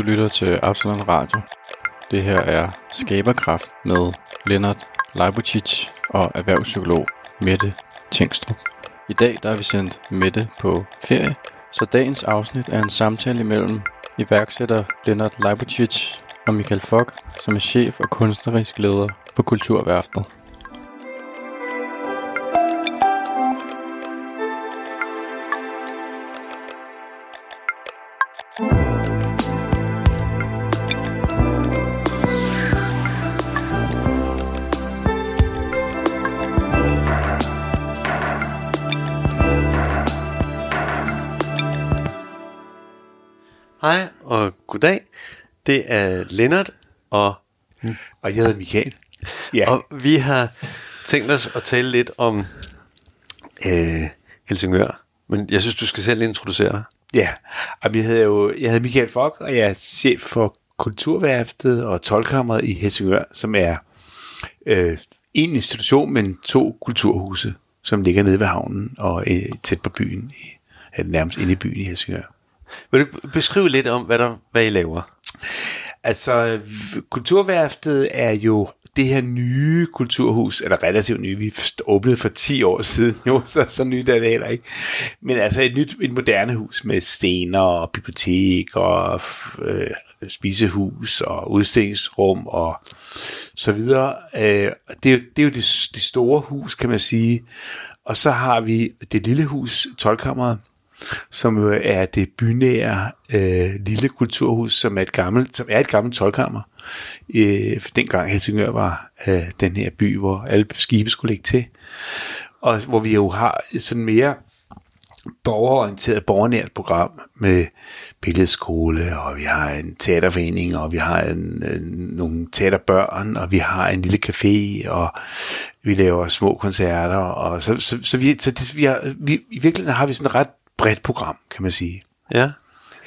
Du lytter til Absalon Radio. Det her er Skaberkraft med Lennart Leibovic og erhvervspsykolog Mette Tingstrup. I dag der har vi sendt Mette på ferie, så dagens afsnit er en samtale mellem iværksætter Lennart Leibovic og Michael Fock, som er chef og kunstnerisk leder på Kulturværftet. Det er Lennart og, Og jeg hedder Michael. ja. og vi har tænkt os at tale lidt om øh, Helsingør. Men jeg synes, du skal selv introducere dig. Ja, Jamen, jeg hedder jo jeg hedder Michael Fock, og jeg er chef for Kulturværftet og Tolkammeret i Helsingør, som er øh, en institution, men to kulturhuse, som ligger nede ved havnen og øh, tæt på byen, i, nærmest inde i byen i Helsingør. Vil du beskrive lidt om, hvad, der, hvad I laver? Altså, Kulturværftet er jo det her nye kulturhus, eller relativt nye, vi åbnede for 10 år siden, jo, så, så nyt er det heller ikke. Men altså et nyt, et moderne hus med stener og bibliotek og øh, spisehus og udstillingsrum og så videre. Øh, det, er jo- det er jo det, det store hus, kan man sige. Og så har vi det lille hus, Tolkammeret, som jo er det bynære øh, lille kulturhus, som er et gammelt, som er et gammelt tolkammer. Øh, dengang Helsingør var øh, den her by, hvor alle skibe skulle ligge til. Og hvor vi jo har sådan mere borgerorienteret, borgernært program med billedskole, og vi har en teaterforening, og vi har en, en, nogle teaterbørn, og vi har en lille café, og vi laver små koncerter, og så, så, så, vi, så det, vi, har, vi, i virkeligheden har vi sådan ret bredt program, kan man sige. Ja.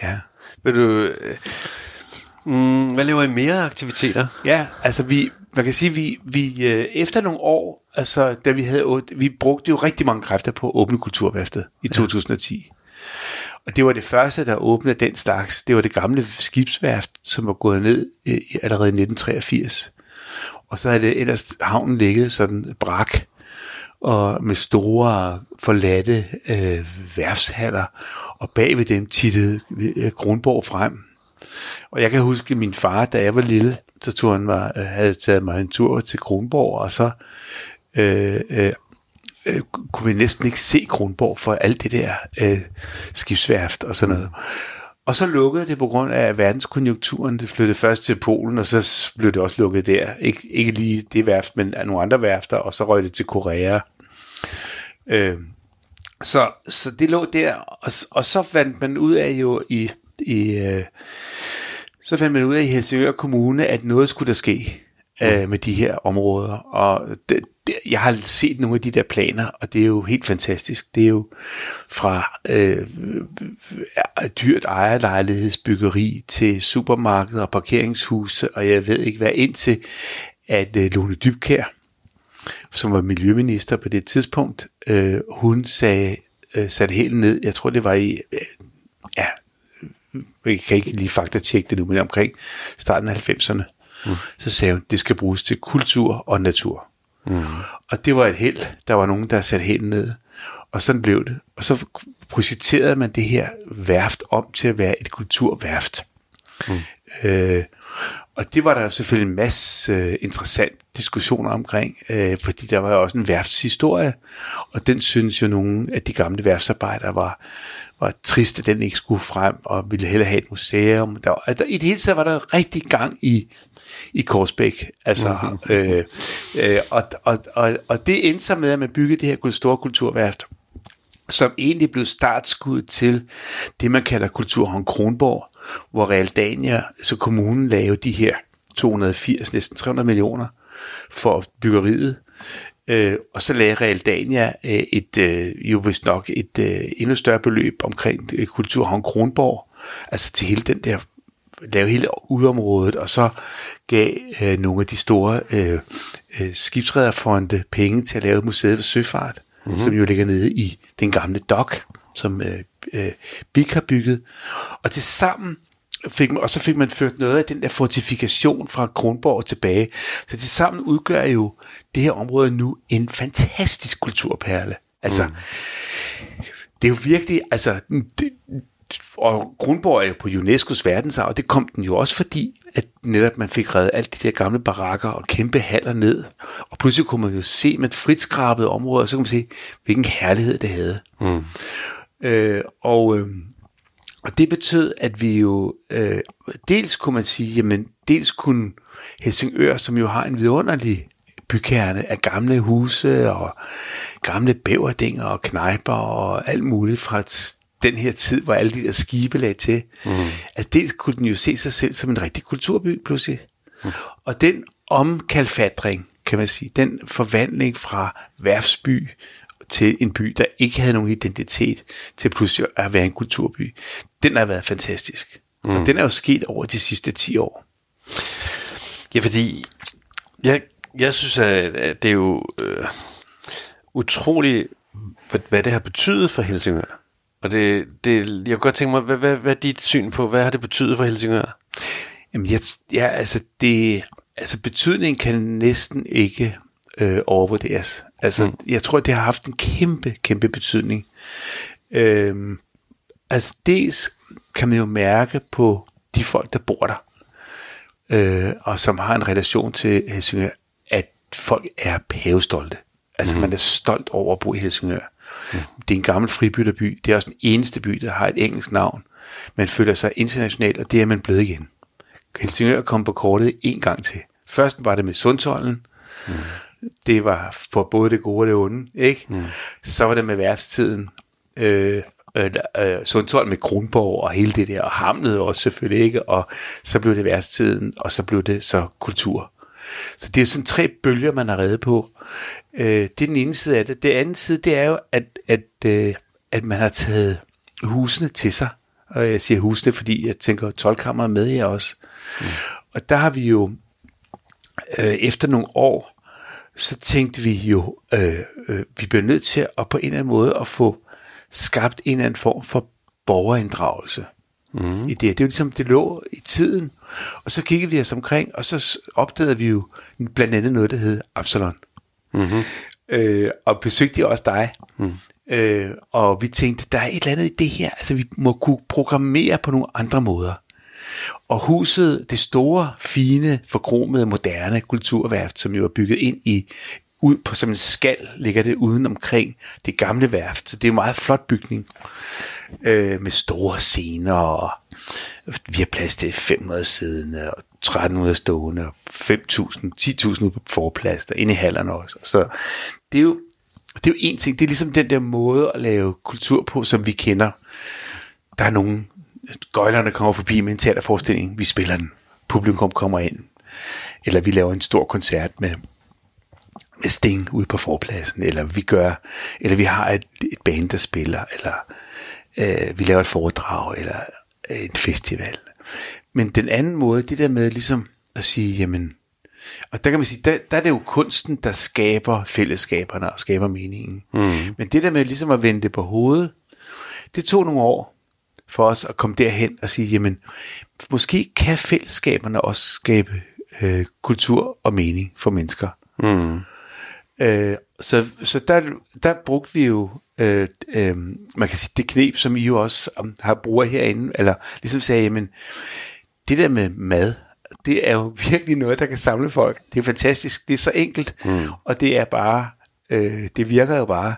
Ja. Vil du... Øh, mm, hvad laver I mere aktiviteter? Ja, altså vi, man kan sige, vi, vi øh, efter nogle år, altså da vi havde, vi brugte jo rigtig mange kræfter på at åbne kulturværftet i 2010. Og det var det første, der åbnede den slags. Det var det gamle skibsværft, som var gået ned øh, allerede i 1983. Og så havde det ellers havnen ligget sådan brak, og med store forladte øh, værfshaller, og bag ved dem tittede øh, Kronborg frem. Og jeg kan huske min far, da jeg var lille, så tog han mig, øh, havde taget mig en tur til Kronborg, og så øh, øh, øh, kunne vi næsten ikke se Kronborg for alt det der øh, skibsværft og sådan noget. Og så lukkede det på grund af verdenskonjunkturen. Det flyttede først til Polen, og så blev det også lukket der. Ikke, ikke lige det værft, men nogle andre værfter, og så røg det til Korea. Øh, så, så det lå der, og, og så fandt man ud af jo i, i øh, så fandt man ud af i Helsingør Kommune, at noget skulle der ske øh, med de her områder. Og det, det, jeg har set nogle af de der planer, og det er jo helt fantastisk. Det er jo fra øh, øh, dyrt ejerlejlighedsbyggeri til supermarkeder og parkeringshuse, og jeg ved ikke hvad, indtil at øh, Lone Dybkær, som var miljøminister på det tidspunkt, øh, hun sagde, øh, satte helt ned, jeg tror det var i, øh, ja, jeg kan ikke lige faktatjekke det nu, men omkring starten af 90'erne, mm. så sagde hun, det skal bruges til kultur og natur. Mm. Og det var et held. Der var nogen, der satte helt ned. Og sådan blev det. Og så projekterede man det her værft om til at være et kulturværft. Mm. Øh, og det var der selvfølgelig en masse øh, interessant diskussioner omkring, øh, fordi der var jo også en værftshistorie, og den synes jo nogle af de gamle værftsarbejdere var, var trist, at den ikke skulle frem, og ville hellere have et museum. Der var, altså, I det hele taget var der rigtig gang i, i Korsbæk. Altså, øh, øh, og, og, og, og det endte så med, at man byggede det her store kulturværft, som egentlig blev startskud til det, man kalder Kulturhavn Kronborg, hvor Realdania, så kommunen lavede de her 280, næsten 300 millioner for byggeriet. Øh, og så lagde Realdania øh, et, øh, jo vist nok et øh, endnu større beløb omkring øh, Kulturhavn Kronborg, altså til hele den der lave hele udområdet, og så gav øh, nogle af de store øh, øh, skibsredderfonde penge til at lave museet for søfart, mm-hmm. som jo ligger nede i den gamle dok, som øh, øh, har bygget. Og til sammen fik man, og så fik man ført noget af den der fortifikation fra Kronborg tilbage. Så det sammen udgør jo det her område nu en fantastisk kulturperle. Altså, mm. det er jo virkelig, altså, det, og Kronborg er jo på UNESCO's verdensarv, det kom den jo også fordi, at netop man fik reddet alt de der gamle barakker og kæmpe haller ned. Og pludselig kunne man jo se med et fritskrabet område, og så kunne man se, hvilken herlighed det havde. Mm. Øh, og, øh, og det betød, at vi jo, øh, dels kunne man sige, jamen, dels kunne Helsingør, som jo har en vidunderlig bykerne af gamle huse og gamle bæverdinger og knejper og alt muligt fra den her tid, hvor alle de der skibe lagde til. Mm. Altså dels kunne den jo se sig selv som en rigtig kulturby pludselig. Mm. Og den omkalfatring, kan man sige, den forvandling fra værfsby til en by, der ikke havde nogen identitet, til pludselig at være en kulturby, den har været fantastisk. Mm. Og den er jo sket over de sidste 10 år. Ja, fordi jeg, jeg synes, at det er jo øh, utroligt, hvad, hvad det har betydet for Helsingør. Og det, det, jeg kunne godt tænke mig, hvad, hvad, hvad er dit syn på, hvad har det betydet for Helsingør? Jamen, jeg, ja, altså, det, altså betydningen kan næsten ikke øh, overvurderes. Altså, mm. jeg tror, det har haft en kæmpe, kæmpe betydning. Øhm, altså, dels kan man jo mærke på de folk, der bor der, øh, og som har en relation til Helsingør, at folk er pavestolte. Altså, mm. man er stolt over at bo i Helsingør. Mm. Det er en gammel fribytterby. Det er også den eneste by, der har et engelsk navn. Man føler sig internationalt, og det er man blevet igen. Helsingør kom på kortet en gang til. Først var det med Sundtollen. Mm. Det var for både det gode og det onde, ikke? Mm. Så var det med værftiden. Øh, øh, øh, Sundtollen med Kronborg og hele det der, og Hamlet også selvfølgelig ikke, og så blev det værftiden, og så blev det så kultur. Så det er sådan tre bølger, man har reddet på. Øh, det er den ene side af det. Det andet side, det er jo, at, at, øh, at man har taget husene til sig. Og jeg siger husene, fordi jeg tænker 12 med her også. Mm. Og der har vi jo, øh, efter nogle år, så tænkte vi jo, øh, øh, vi bliver nødt til at på en eller anden måde at få skabt en eller anden form for borgerinddragelse mm. i det. Det er jo ligesom, det lå i tiden. Og så kiggede vi os omkring, og så opdagede vi jo blandt andet noget, der hed Absalon. Mm-hmm. Øh, og besøgte også dig. Mm. Øh, og vi tænkte, der er et eller andet i det her. Altså, vi må kunne programmere på nogle andre måder. Og huset, det store, fine, forgromede, moderne kulturværft, som jo er bygget ind i ud på som en skal, ligger det uden omkring det gamle værft. Så det er en meget flot bygning øh, med store scener, og vi har plads til 500 siddende, og 1300 stående, og 5.000, 10.000 ude på forplads, og inde i hallerne også. Så det er jo det er jo en ting, det er ligesom den der måde at lave kultur på, som vi kender. Der er nogen, gøjlerne kommer forbi med en teaterforestilling, vi spiller den, publikum kommer ind, eller vi laver en stor koncert med med Sting ude på forpladsen, eller vi gør, eller vi har et, et band, der spiller, eller øh, vi laver et foredrag, eller en festival. Men den anden måde, det der med ligesom at sige, jamen, og der kan man sige, der, der er det jo kunsten, der skaber fællesskaberne og skaber meningen. Mm. Men det der med ligesom at vende det på hovedet, det tog nogle år for os at komme derhen og sige, jamen, måske kan fællesskaberne også skabe øh, kultur og mening for mennesker. Mm. Øh, så så der, der brugte vi jo, øh, øh, man kan sige, det knep, som I jo også um, har brugt herinde, eller ligesom sagde, jamen, det der med mad, det er jo virkelig noget, der kan samle folk. Det er fantastisk, det er så enkelt, mm. og det er bare, øh, det virker jo bare.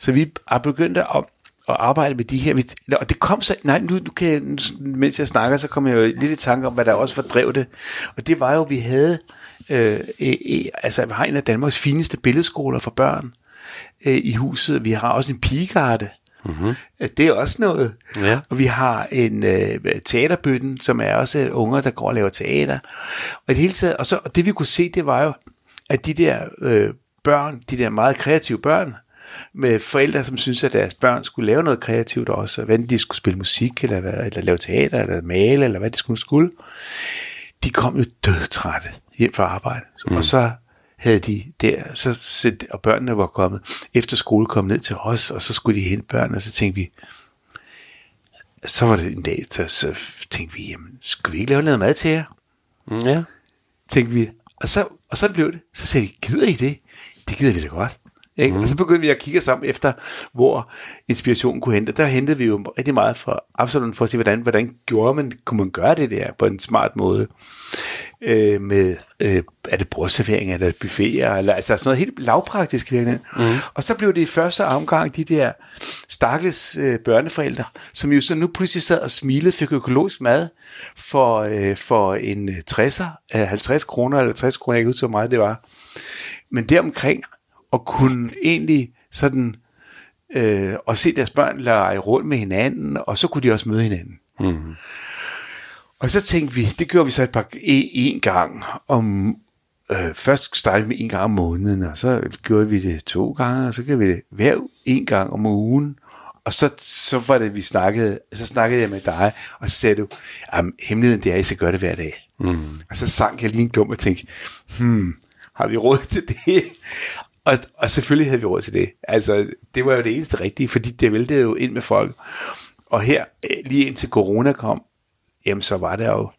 Så vi har begyndt at, at arbejde med de her, og det kom så, nej, nu, nu kan jeg, mens jeg snakker, så kommer jeg jo lidt i tanke om, hvad der også fordrev det, og det var jo, vi havde, Øh, øh, altså, vi har en af Danmarks fineste billedskoler for børn øh, i huset. Vi har også en pigegarde. Mm-hmm. Det er også noget. Ja. Og vi har en øh, teaterbøtten, som er også unger, der går og laver teater. Og, det hele taget, og, så, og det vi kunne se, det var jo, at de der øh, børn, de der meget kreative børn, med forældre, som synes, at deres børn skulle lave noget kreativt også, hvad de skulle spille musik, eller, eller lave teater, eller male, eller hvad de skulle, skulle de kom jo dødtrætte hjem fra arbejde. Mm. Og så havde de der, så, og børnene var kommet, efter skole kom ned til os, og så skulle de hente børn, og så tænkte vi, så var det en dag, så, så tænkte vi, jamen, skal vi ikke lave noget mad til jer? Ja. Tænkte vi. Og så, og så blev det. Så sagde de, gider I det? Det gider vi da godt. Ikke? Mm. Og så begyndte vi at kigge sammen efter, hvor inspirationen kunne hente. Der hentede vi jo rigtig meget fra Absalon for at se, hvordan, hvordan gjorde man, kunne man gøre det der på en smart måde. Øh, med, øh, er det bordservering, er det buffeter, eller altså sådan noget helt lavpraktisk virkelig. Mm. Og så blev det i første omgang de der stakkels øh, børneforældre, som jo så nu pludselig sad og smilede, fik økologisk mad for, øh, for en 60'er, øh, 50 kroner eller 60 kroner, jeg ikke ud så meget det var. Men deromkring, og kunne egentlig sådan, øh, og se deres børn lege rundt med hinanden, og så kunne de også møde hinanden. Mm. Og så tænkte vi, det gjorde vi så et par, en gang om, øh, først startede vi en gang om måneden, og så gjorde vi det to gange, og så gjorde vi det hver en gang om ugen. Og så, så var det, vi snakkede, så snakkede jeg med dig, og så sagde du, at hemmeligheden det er, at I skal gøre det hver dag. Mm. Og så sank jeg lige en klump og tænkte, hmm, har vi råd til det? Og, og selvfølgelig havde vi råd til det. Altså, det var jo det eneste rigtige, fordi det væltede jo ind med folk. Og her, øh, lige indtil corona kom, jamen så var der jo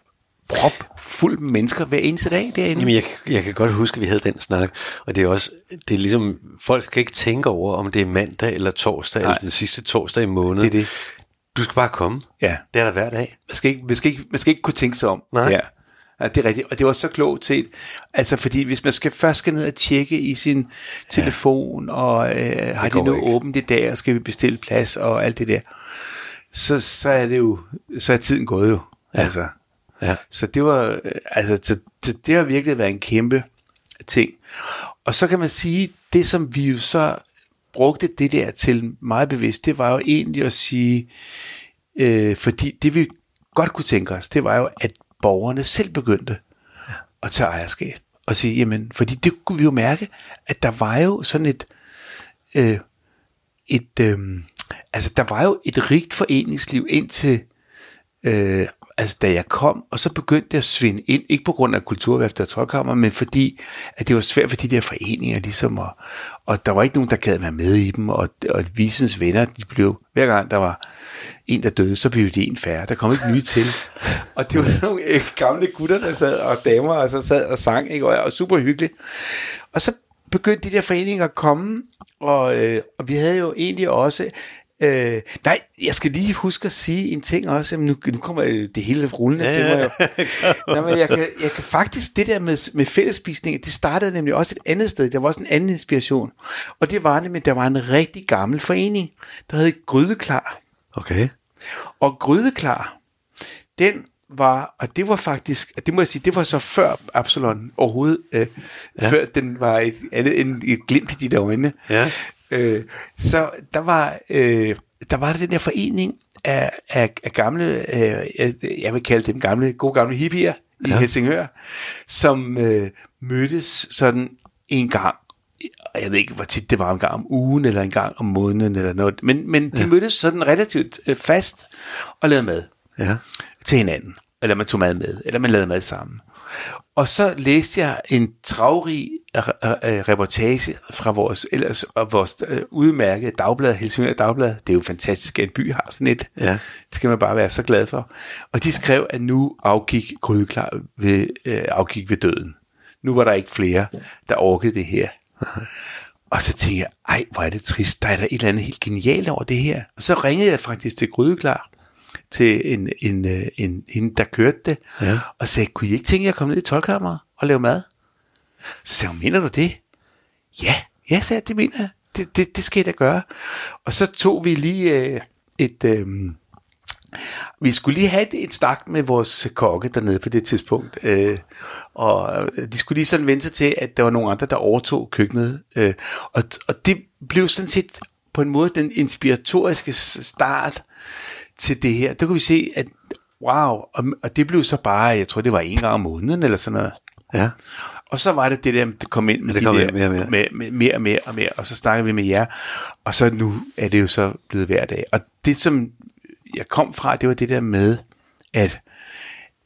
prop fuld med mennesker hver eneste dag derinde. Jamen, jeg, jeg kan godt huske, at vi havde den snak, og det er også, det er ligesom, folk kan ikke tænke over, om det er mandag eller torsdag, Nej. eller den sidste torsdag i måneden. Det er det. Du skal bare komme. Ja. Det er der hver dag. Man skal ikke, man skal ikke, man skal ikke kunne tænke sig om. Nej. Ja. Ja, det er rigtigt. Og det var så klogt set. Altså, fordi hvis man skal først skal ned og tjekke i sin telefon, og øh, har de nu åbent i dag, og skal vi bestille plads, og alt det der, så, så er det jo, så er tiden gået jo. Ja. Altså. Ja. Så det var, øh, altså, det, det, det har virkelig været en kæmpe ting. Og så kan man sige, det som vi jo så brugte det der til meget bevidst, det var jo egentlig at sige, øh, fordi det vi godt kunne tænke os, det var jo, at borgerne selv begyndte ja. at tage ejerskab. Og sige, jamen, fordi det kunne vi jo mærke, at der var jo sådan et, øh, et øh, altså der var jo et rigt foreningsliv indtil, øh, altså da jeg kom, og så begyndte det at svinde ind, ikke på grund af kulturværftet og troldkammer, men fordi, at det var svært for de der foreninger ligesom, og, og der var ikke nogen, der gad være med i dem, og, og visens venner, de blev, hver gang der var en, der døde, så blev det en færre. Der kom ikke nye til. Og det var sådan nogle øh, gamle gutter, der sad, og damer, og så sad og sang, ikke? Og, og super hyggeligt. Og så begyndte de der foreninger at komme, og, øh, og vi havde jo egentlig også Øh, nej, jeg skal lige huske at sige en ting også. Nu, nu kommer det hele rullende ja, til mig. Jo. nej, men jeg, kan, jeg kan faktisk, det der med, med fællesspisning, det startede nemlig også et andet sted. Der var også en anden inspiration. Og det var nemlig, der var en rigtig gammel forening, der hed Grydeklar. Okay. Og Grydeklar, den var, og det var faktisk, det må jeg sige, det var så før Absalon overhovedet, øh, ja. før den var et andet et glimt i de øjne. Ja. Øh, så der var, øh, der var den der forening af, af, af gamle, øh, jeg vil kalde dem gamle, gode gamle hippier i ja. Helsingør, som øh, mødtes sådan en gang jeg ved ikke, hvor tit det var en gang om ugen, eller en gang om måneden, eller noget, men, men de ja. mødtes sådan relativt øh, fast og lavede mad ja. til hinanden, eller man tog mad med, eller man lavede mad sammen. Og så læste jeg en travrig reportage fra vores ellers og vores øh, udmærkede dagblad, Helsingør Dagblad. Det er jo fantastisk, at en by har sådan et. Ja. Det skal man bare være så glad for. Og de skrev, at nu afgik Grydeklar ved, øh, afgik ved døden. Nu var der ikke flere, der orkede det her. Og så tænkte jeg, ej, hvor er det trist. Der er der et eller andet helt genialt over det her. Og så ringede jeg faktisk til Grydeklar til en, en, en, en, en der kørte det, ja. og sagde, kunne I ikke tænke jer at komme ned i tolkammeret og lave mad? Så sagde hun, mener du det? Ja, ja, sagde jeg, det mener jeg. Det, det, det skal jeg da gøre. Og så tog vi lige øh, et... Øh, vi skulle lige have et, et snak med vores kokke dernede på det tidspunkt, øh, og de skulle lige sådan vente sig til, at der var nogle andre, der overtog køkkenet, øh, og, og det blev sådan set på en måde den inspiratoriske start til det her. Der kunne vi se, at wow, og, og det blev så bare, jeg tror det var en gang om måneden eller sådan noget. Ja. Og så var det det der, det kom ind med, ja, det de der, mere, mere. Med, med, mere og mere og mere, og så snakker vi med jer, og så nu er det jo så blevet hver dag. Og det som jeg kom fra, det var det der med, at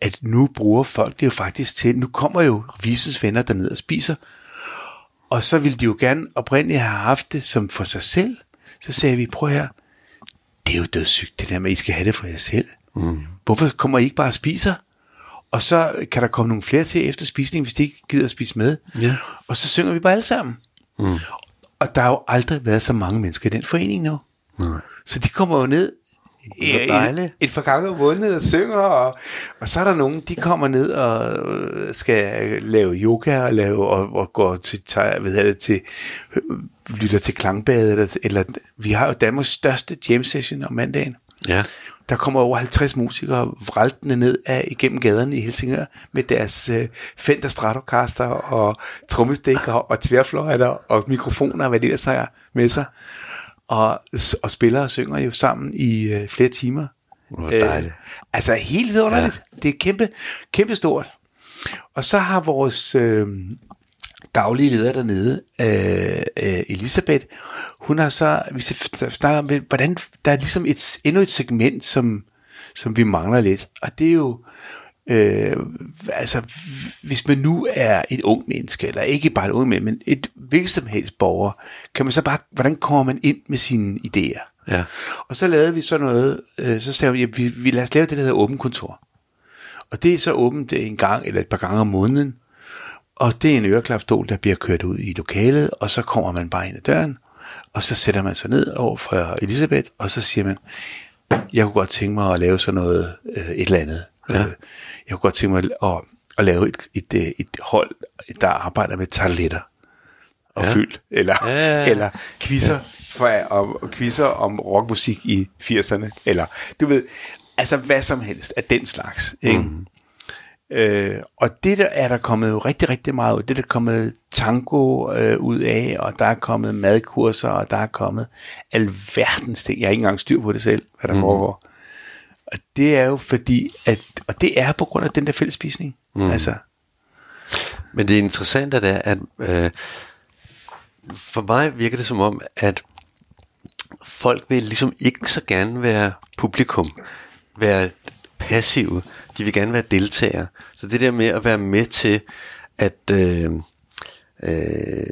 at nu bruger folk det jo faktisk til, nu kommer jo visens venner derned og spiser, og så ville de jo gerne oprindeligt have haft det som for sig selv. Så sagde vi, prøv her, det er jo dødssygt, det der med, at I skal have det for jer selv. Mm. Hvorfor kommer I ikke bare og spiser? Og så kan der komme nogle flere til efter spisning, hvis de ikke gider at spise med. Ja. Og så synger vi bare alle sammen. Mm. Og der har jo aldrig været så mange mennesker i den forening nu. Nej. Så de kommer jo ned. Et, et par gange om måneden og synger, og, og så er der nogen, de kommer ned og øh, skal lave yoga og, lave, og, og går til, tager, hedder det, til, øh, lytter til klangbadet, eller, eller vi har jo Danmarks største jam session om mandagen. Ja. Der kommer over 50 musikere vraltende ned af, igennem gaderne i Helsingør med deres øh, Fender Stratocaster og trommestikker og tværfløjter og mikrofoner og hvad det ellers har med sig. Og, og spiller og synger jo sammen i øh, flere timer. Hvor dejligt. altså helt vidunderligt. Ja. Det er kæmpe, kæmpe stort. Og så har vores øh, daglige leder dernede, øh, øh, Elisabeth, hun har så, vi snakker om, hvordan der er ligesom et, endnu et segment, som, som vi mangler lidt. Og det er jo, øh, altså, hvis man nu er et ung menneske, eller ikke bare et ung menneske, men et hvilket som helst borger, kan man så bare, hvordan kommer man ind med sine idéer? Ja. Og så lavede vi så noget, øh, så sagde vi, at vi, vi lad os lave det, der hedder åbent kontor. Og det er så åbent en gang eller et par gange om måneden. Og det er en øreklapstol, der bliver kørt ud i lokalet, og så kommer man bare ind ad døren, og så sætter man sig ned over for Elisabeth, og så siger man, jeg kunne godt tænke mig at lave sådan noget, øh, et eller andet. Ja. Jeg kunne godt tænke mig at, at lave et, et, et, hold, der arbejder med toiletter og ja. fyld, eller, Ja, ja, ja. eller quizzer, for, om, quizzer om rockmusik i 80'erne, eller du ved, altså hvad som helst af den slags. Ikke? Mm. Øh, og det der er der kommet jo rigtig, rigtig meget ud. Det er der kommet tango øh, ud af, og der er kommet madkurser, og der er kommet alverdens ting. Jeg har ikke engang styr på det selv, hvad der mm. foregår. Og det er jo fordi, at, og det er på grund af den der fællesspisning. Mm. Altså, Men det interessante er, at øh, for mig virker det som om, at folk vil ligesom ikke så gerne være publikum, være passive. De vil gerne være deltagere. Så det der med at være med til at øh, øh,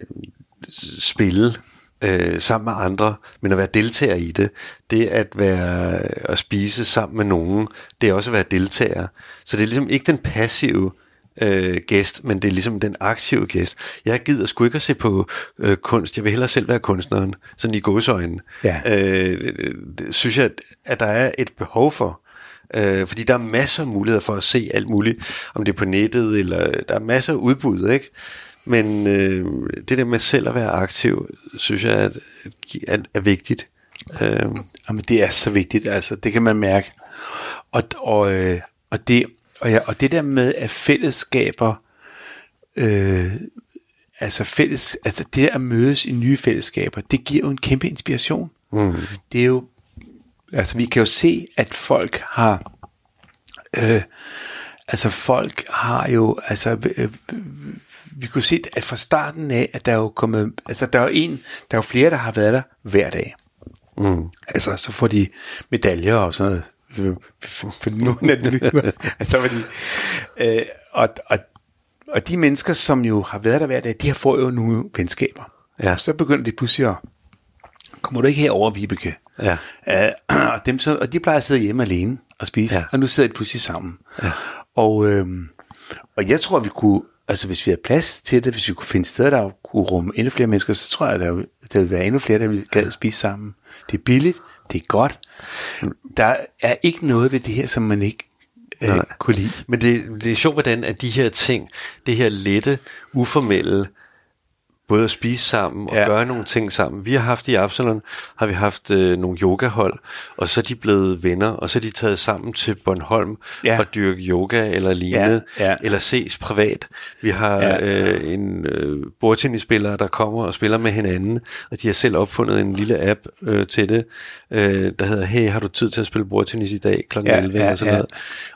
spille øh, sammen med andre, men at være deltager i det, det at være at spise sammen med nogen, det er også at være deltager. Så det er ligesom ikke den passive øh, gæst, men det er ligesom den aktive gæst. Jeg gider sgu ikke at se på øh, kunst. Jeg vil hellere selv være kunstneren, sådan i godsøjne. Ja. Øh, det synes jeg, at, at der er et behov for. Øh, fordi der er masser af muligheder for at se alt muligt, om det er på nettet, eller der er masser af udbud, ikke? Men øh, det der med selv at være aktiv, synes jeg er, er, er vigtigt. Øh, Jamen, det er så vigtigt, altså. Det kan man mærke. Og, og, øh, og, det, og, ja, og det der med, at fællesskaber, øh, altså, fælles, altså det at mødes i nye fællesskaber, det giver jo en kæmpe inspiration. Mm. Det er jo, altså vi kan jo se, at folk har, øh, altså folk har jo, altså øh, vi kunne se, at fra starten af, at der er jo kommet, altså der er jo en, der er jo flere, der har været der hver dag. Mm. Altså, så får de medaljer og sådan noget. For, nogle af dem. altså, fordi, øh, og, og, og de mennesker, som jo har været der hver dag, de har får jo nogle venskaber. Ja. Og så begynder de pludselig at, kommer du ikke herover, Vibeke? Ja. Øh, og, dem så, og de plejer at sidde hjemme alene og spise, ja. og nu sidder de pludselig sammen. Ja. Og, øh, og jeg tror, vi kunne, altså hvis vi havde plads til det, hvis vi kunne finde steder, der kunne rumme endnu flere mennesker, så tror jeg, at der, vil- der vil være endnu flere, der vil gad spise sammen. Det er billigt, det er godt. Der er ikke noget ved det her, som man ikke øh, kunne lide. Men det, det er sjovt, hvordan at de her ting, det her lette, uformelle, både at spise sammen og ja. Gøre nogle ting sammen. Vi har haft i Absalon, har vi haft øh, nogle yogahold, og så er de blevet venner, og så er de taget sammen til Bornholm Ja. og dyrke yoga eller lignende, Ja, ja. eller ses privat. Vi har Ja. øh, en øh, bordtennisspiller, der kommer og spiller med hinanden, og de har selv opfundet en lille app øh, til det, øh, der hedder, hey, har du tid til at spille bordtennis i dag kl. Ja, 11 ja, eller sådan ja. noget.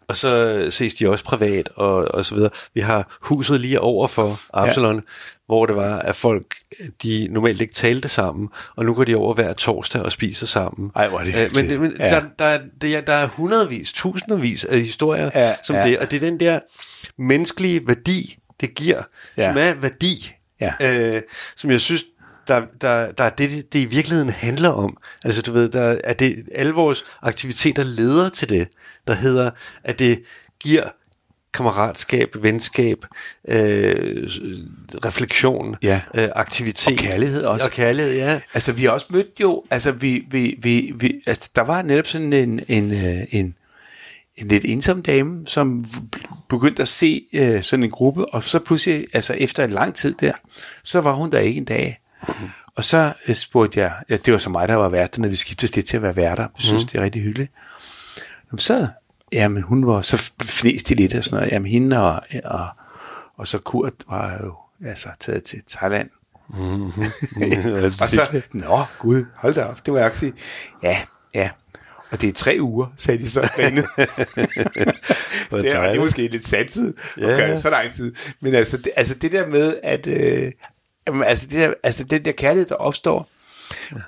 Og så ses de også privat og, og så videre. Vi har huset lige over for Absalon, ja. Hvor det var, at folk, de normalt ikke talte sammen, og nu går de over hver torsdag og spiser sammen. Ej, hvor er det Øh, men hyggeligt. men Ja. der, der, er- det er- der er hundredvis, tusindvis af historier Ja, som ja. det, og det er den der menneskelige værdi, det giver, Ja. som er værdi, Ja. øh, som jeg synes, der, der, der er det, det i virkeligheden handler om. Altså du ved, der er det, alle vores aktiviteter leder til det, der hedder, at det giver kammeratskab, venskab, øh, refleksion, Ja. øh, aktivitet. Og kærlighed også. Og kærlighed, ja. Altså, vi har også mødt jo, altså, vi, vi, vi, vi, altså der var netop sådan en, en, øh, en, en lidt ensom dame, som begyndte at se øh, sådan en gruppe, og så pludselig, altså efter en lang tid der, så var hun der ikke en dag. Og så øh, spurgte jeg, ja, det var så mig, der var vært, når vi skiftes lidt til at være værter. Jeg synes, det er rigtig hyggeligt. Jamen, så, jamen hun var, så fnæste de lidt og sådan noget. Jamen hende og, og, og så Kurt var jo altså taget til Thailand. Og så, nå gud, hold da op, det må jeg sige. Ja, ja. Og det er tre uger, sagde de så. det er, det er måske lidt satset Ja. at gøre det så lang tid. Men altså det, altså det der med, at øh, altså, det der, altså den der kærlighed, der opstår,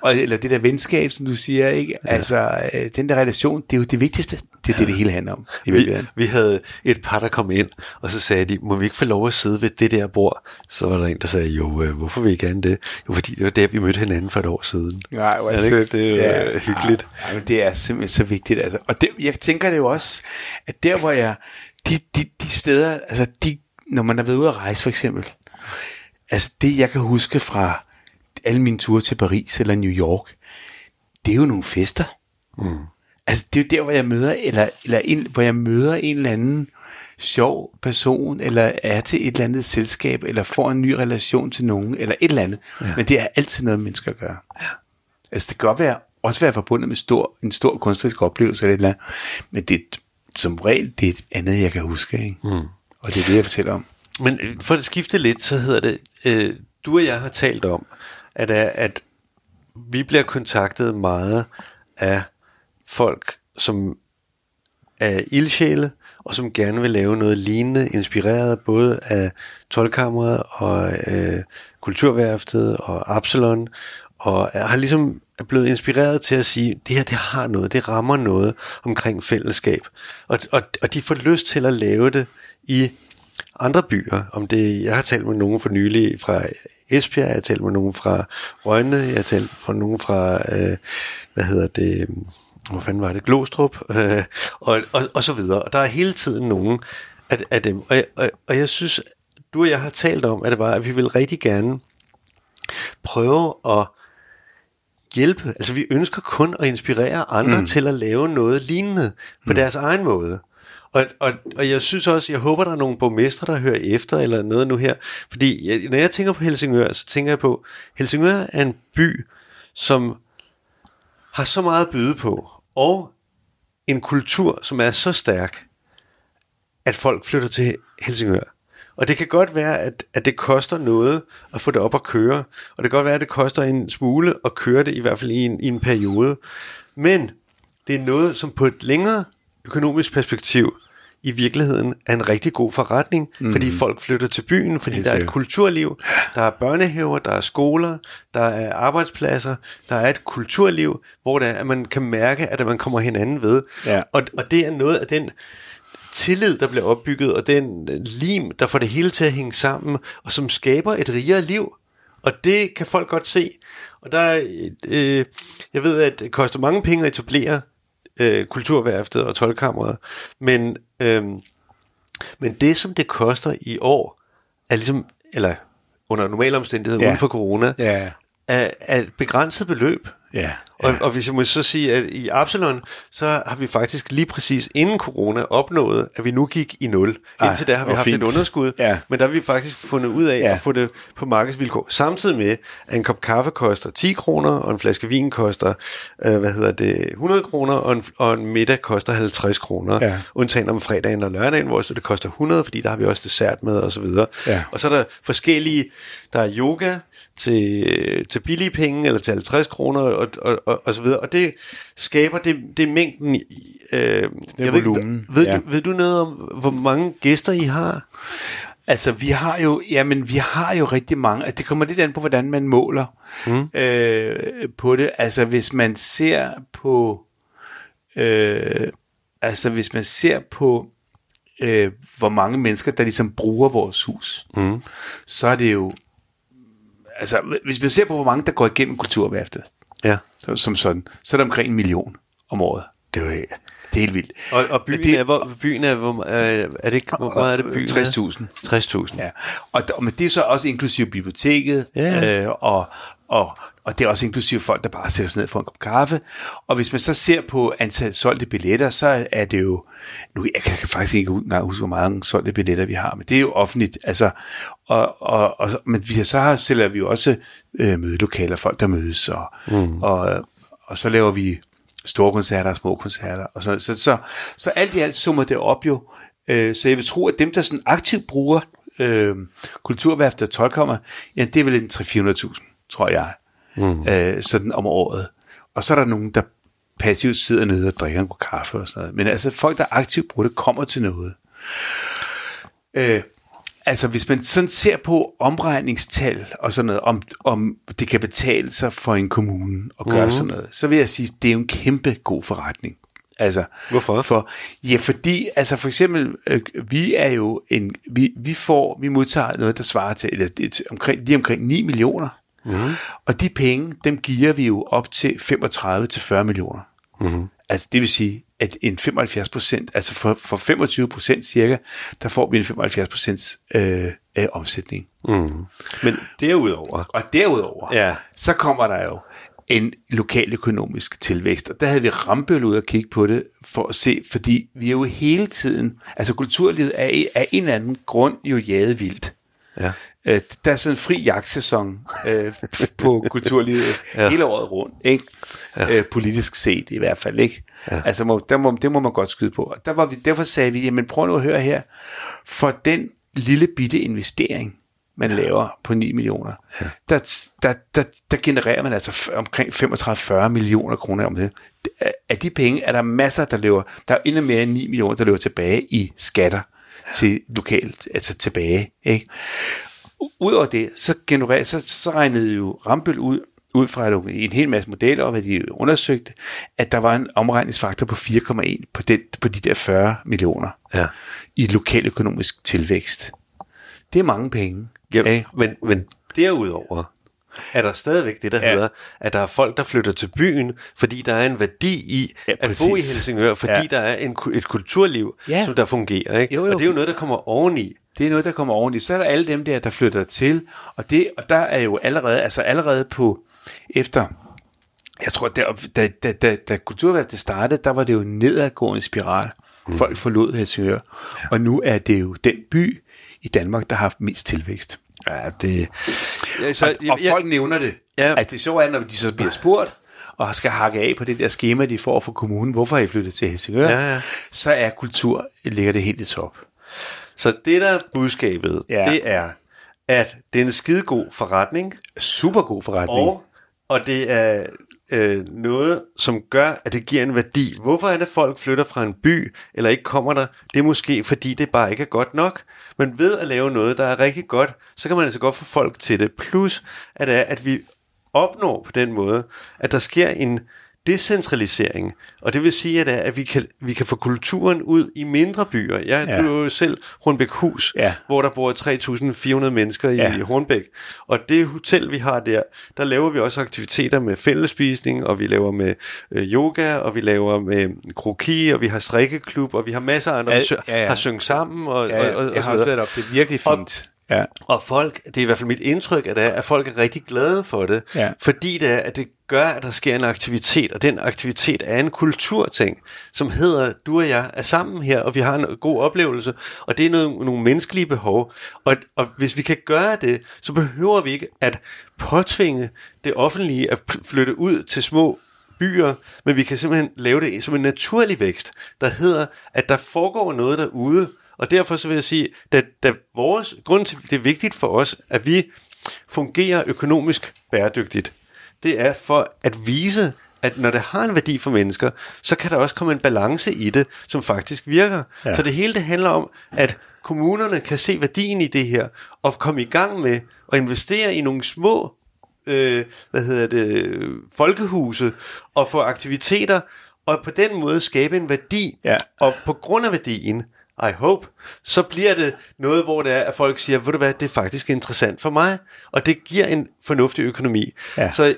og, eller det der venskab, som du siger, ikke? Altså, øh, den der relation, det er jo det vigtigste. Det er det, det hele handler om. I Vi, virkeligheden. vi havde et par, der kom ind, og så sagde de, må vi ikke få lov at sidde ved det der bord? Så var der en, der sagde, jo, øh, hvorfor vil I gerne det? Jo, fordi det var der, vi mødte hinanden for et år siden. Nej, hvor Er det ikke? Det er jo, øh, hyggeligt. Ja, ja, men det er simpelthen så vigtigt. Altså. Og det, jeg tænker det jo også, at der hvor jeg, de, de, de steder, altså de, når man er været ude at rejse for eksempel, altså det jeg kan huske fra alle mine ture til Paris eller New York, det er jo nogle fester. Mm. Altså det er jo der, hvor jeg møder, eller, eller en, hvor jeg møder en eller anden sjov person, eller er til et eller andet selskab, eller får en ny relation til nogen, eller et eller andet. Ja. Men det er altid noget, mennesker gør. Ja. Altså det kan godt være, også være forbundet med stor, en stor kunstnerisk oplevelse, eller et eller andet. Men det er som regel det er et andet, jeg kan huske. Ikke? Mm. Og det er det, jeg fortæller om. Men øh, for at skifte lidt, så hedder det, øh, du og jeg har talt om, at, at vi bliver kontaktet meget af folk, som er ildsjæle, og som gerne vil lave noget lignende, inspireret både af Tolkammeret og øh, Kulturværftet og Absalon, og har ligesom er blevet inspireret til at sige, det her det har noget, det rammer noget omkring fællesskab. Og, og, og de får lyst til at lave det i andre byer. Om det, jeg har talt med nogen for nylig fra Esbjerg, jeg har talt med nogen fra Rønne, jeg har talt med nogen fra, øh, hvad hedder det, hvor fanden var det, Glostrup, øh, og, og, og så videre. Og der er hele tiden nogen af, af dem. Og, jeg- og, og jeg synes, du og jeg har talt om, at det var, at vi vil rigtig gerne prøve at hjælpe. Altså vi ønsker kun at inspirere andre mm. til at lave noget lignende på mm. deres egen måde. Og, og, og jeg synes også, jeg håber, der er nogle borgmestre, der hører efter, eller noget nu her. Fordi jeg, når jeg tænker på Helsingør, så tænker jeg på, Helsingør er en by, som har så meget at byde på, og en kultur, som er så stærk, at folk flytter til Helsingør. Og det kan godt være, at, at det koster noget at få det op at køre, og det kan godt være, at det koster en smule at køre det, i hvert fald i en, i en periode. Men det er noget, som på et længere økonomisk perspektiv i virkeligheden er en rigtig god forretning, mm. fordi folk flytter til byen, fordi Helt der er et kulturliv, der er børnehaver, der er skoler, der er arbejdspladser, der er et kulturliv, hvor det er, at man kan mærke, at man kommer hinanden ved. Ja. Og, og det er noget af den tillid, der bliver opbygget, og den lim, der får det hele til at hænge sammen, og som skaber et rigere liv. Og det kan folk godt se. Og der er, øh, jeg ved, at det koster mange penge at etablere øh, kulturværftet og tolkammeret, men, øh, men det, som det koster i år, er ligesom, eller under normale omstændigheder ja. Uden for corona, Ja. er, er et begrænset beløb. Ja. Og, og hvis jeg må så sige, at i Absalon, så har vi faktisk lige præcis inden corona opnået, at vi nu gik i nul. Ej, Indtil da har vi haft fint. et underskud, Ja. men der har vi faktisk fundet ud af Ja. at få det på markedsvilkår. Samtidig med, at en kop kaffe koster 10 kroner, og en flaske vin koster, øh, hvad hedder det, 100 kroner, og en, og en middag koster 50 kroner. Ja. Undtagen om fredagen og lørdagen, hvor så det koster 100, fordi der har vi også dessert med og så videre. Ja. Og så er der forskellige, der er yoga til, til billige penge, eller til 50 kroner, og, og, og, og så videre. Og det skaber, det, det mængden, øh, jeg ved, ikke, volumen, ved, ja. du, ved du noget om, hvor mange gæster I har? Altså, vi har jo, jamen, vi har jo rigtig mange, altså, det kommer lidt an på, hvordan man måler mm. øh, på det. Altså, hvis man ser på, øh, altså, hvis man ser på, øh, hvor mange mennesker, der ligesom bruger vores hus, mm. så er det jo, altså, hvis vi ser på, hvor mange, der går igennem kulturværftet, Ja. så- som sådan, så er der omkring en million om året. Det var Det er helt vildt. Og, og byen, Det- er, hvor, byen er, hvor, øh, er det hvor meget er det byen? er? 60.000. 60.000. Ja, og, der, men det er så også inklusive biblioteket, Ja. øh, og, og, og det er også inklusive folk, der bare sætter sig ned for en kop kaffe. Og hvis man så ser på antal solgte billetter, så er det jo, nu jeg kan faktisk ikke engang huske, hvor mange solgte billetter vi har, men det er jo offentligt. Altså, og, og, og, men vi har, så har, sælger vi jo også øh, mødelokaler, folk der mødes, og, mm. og, og så laver vi store koncerter og små koncerter. Og så, så, så, så alt i alt summer det op jo. Øh, så jeg vil tro, at dem, der sådan aktivt bruger øh, kulturværftet og tolkommer, ja, det er vel en 300-400.000, tror jeg, mm. øh, sådan om året. Og så er der nogen, der passivt sidder nede og drikker en kaffe og sådan noget. Men altså folk, der aktivt bruger det, kommer til noget. Øh, altså hvis man sådan ser på omregningstal og sådan noget, om, om det kan betale sig for en kommune at gøre mm. sådan noget, så vil jeg sige, det er jo en kæmpe god forretning. Altså, Hvorfor? For, ja, fordi, altså for eksempel, øh, vi er jo en, vi, vi får, vi modtager noget, der svarer til, eller, et, omkring, lige omkring 9 millioner. Mm. Og de penge, dem giver vi jo op til 35 til 40 millioner. Mm. Altså det vil sige, at en 75 procent, altså for, for 25 procent cirka, der får vi en 75 procents øh, øh, omsætning. Men derudover, Og derudover, Ja. så kommer der jo en lokal økonomisk tilvækst. Og der havde vi Rambøl ud og kigge på det, for at se, fordi vi er jo hele tiden, altså kulturlivet er af en eller anden grund jo jaget vildt. Ja, Øh, der er sådan en fri jagtsæson øh, på kulturlivet ja. hele året rundt, ikke? Ja. Øh, politisk set i hvert fald, ikke? Ja. Altså, må, der må, det må man godt skyde på. Og der var vi, derfor sagde vi, jamen prøv nu at høre her, for den lille bitte investering, man ja. laver på 9 millioner, ja. der, der, der, der genererer man altså omkring 35-40 millioner kroner om det. Af de penge er der masser, der løber, der er endnu mere end 9 millioner, der løber tilbage i skatter til lokalt, altså tilbage, ikke? Udover det, så, genererer, så, så regnede jo Rambøl ud, ud fra en hel masse modeller, og hvad de undersøgte, at der var en omregningsfaktor på 4,1 på, den, på de der 40 millioner ja. i lokaløkonomisk tilvækst. Det er mange penge. ja men, men derudover er der stadigvæk det, der Ja. hedder, at der er folk, der flytter til byen, fordi der er en værdi i Ja, at bo i. Helsingør, fordi Ja. der er en, et kulturliv, Ja. som der fungerer. Ikke? Jo, jo. Og det er jo noget, der kommer oveni. Det er noget, der kommer oveni. Så er der alle dem der, der flytter til, og, det, og der er jo allerede, altså allerede på, efter, jeg tror, der, da, da, da, da kulturværket startede, der var det jo en nedadgående spiral. Mm. Folk forlod Helsingør, ja. og nu er det jo den by i Danmark, der har haft mest tilvækst. Ja, det... Ja, så, Og, og folk nævner det. Ja. At det så er, når de så bliver spurgt, og skal hakke af på det der schema, de får fra kommunen, hvorfor har I flyttet til Helsingør, Ja, ja. så er kultur, ligger det helt i top. Så det, der er budskabet, ja. det er, at det er en skidegod forretning, Super god forretning. og, og det er øh, noget, som gør, at det giver en værdi. Hvorfor er det, folk flytter fra en by, eller ikke kommer der? Det er måske, fordi det bare ikke er godt nok. Men ved at lave noget, der er rigtig godt, så kan man altså godt få folk til det. Plus, at, det er, at vi opnår på den måde, at der sker en decentralisering. Og det vil sige, at, er, at vi, kan, vi kan få kulturen ud i mindre byer. Jeg Ja. ja. jo selv Hornbækhus, Ja. hvor der bor 3.400 mennesker i Ja. Hornbæk. Og det hotel, vi har der, der laver vi også aktiviteter med fællesspisning, og vi laver med øh, yoga, og vi laver med kroki, og vi har strikkeklub, og vi har masser af andre, Ja, ja, ja. har syngt sammen, og, Ja, og, ja, og, og, jeg så har også været op. Det er virkelig fint. Ja. Og folk, det er i hvert fald mit indtryk, at, det er, at folk er rigtig glade for det, Ja. fordi det, er, at det gør, at der sker en aktivitet, og den aktivitet er en kulturting, som hedder, du og jeg er sammen her, og vi har en god oplevelse, og det er noget, nogle menneskelige behov, og, og hvis vi kan gøre det, så behøver vi ikke at påtvinge det offentlige at flytte ud til små byer, men vi kan simpelthen lave det som en naturlig vækst, der hedder, at der foregår noget derude, og derfor så vil jeg sige, at da vores grund til, det er vigtigt for os, at vi fungerer økonomisk bæredygtigt, det er for at vise, at når det har en værdi for mennesker, så kan der også komme en balance i det, som faktisk virker. Ja. Ja. Så det hele det handler om, at kommunerne kan se værdien i det her, og komme i gang med at investere i nogle små øh, hvad hedder det, folkehuse, og få aktiviteter, og på den måde skabe en værdi, Ja. og på grund af værdien, I hope, så bliver det noget, hvor det er, at folk siger, ved du hvad, det er faktisk interessant for mig, og det giver en fornuftig økonomi. Ja. Så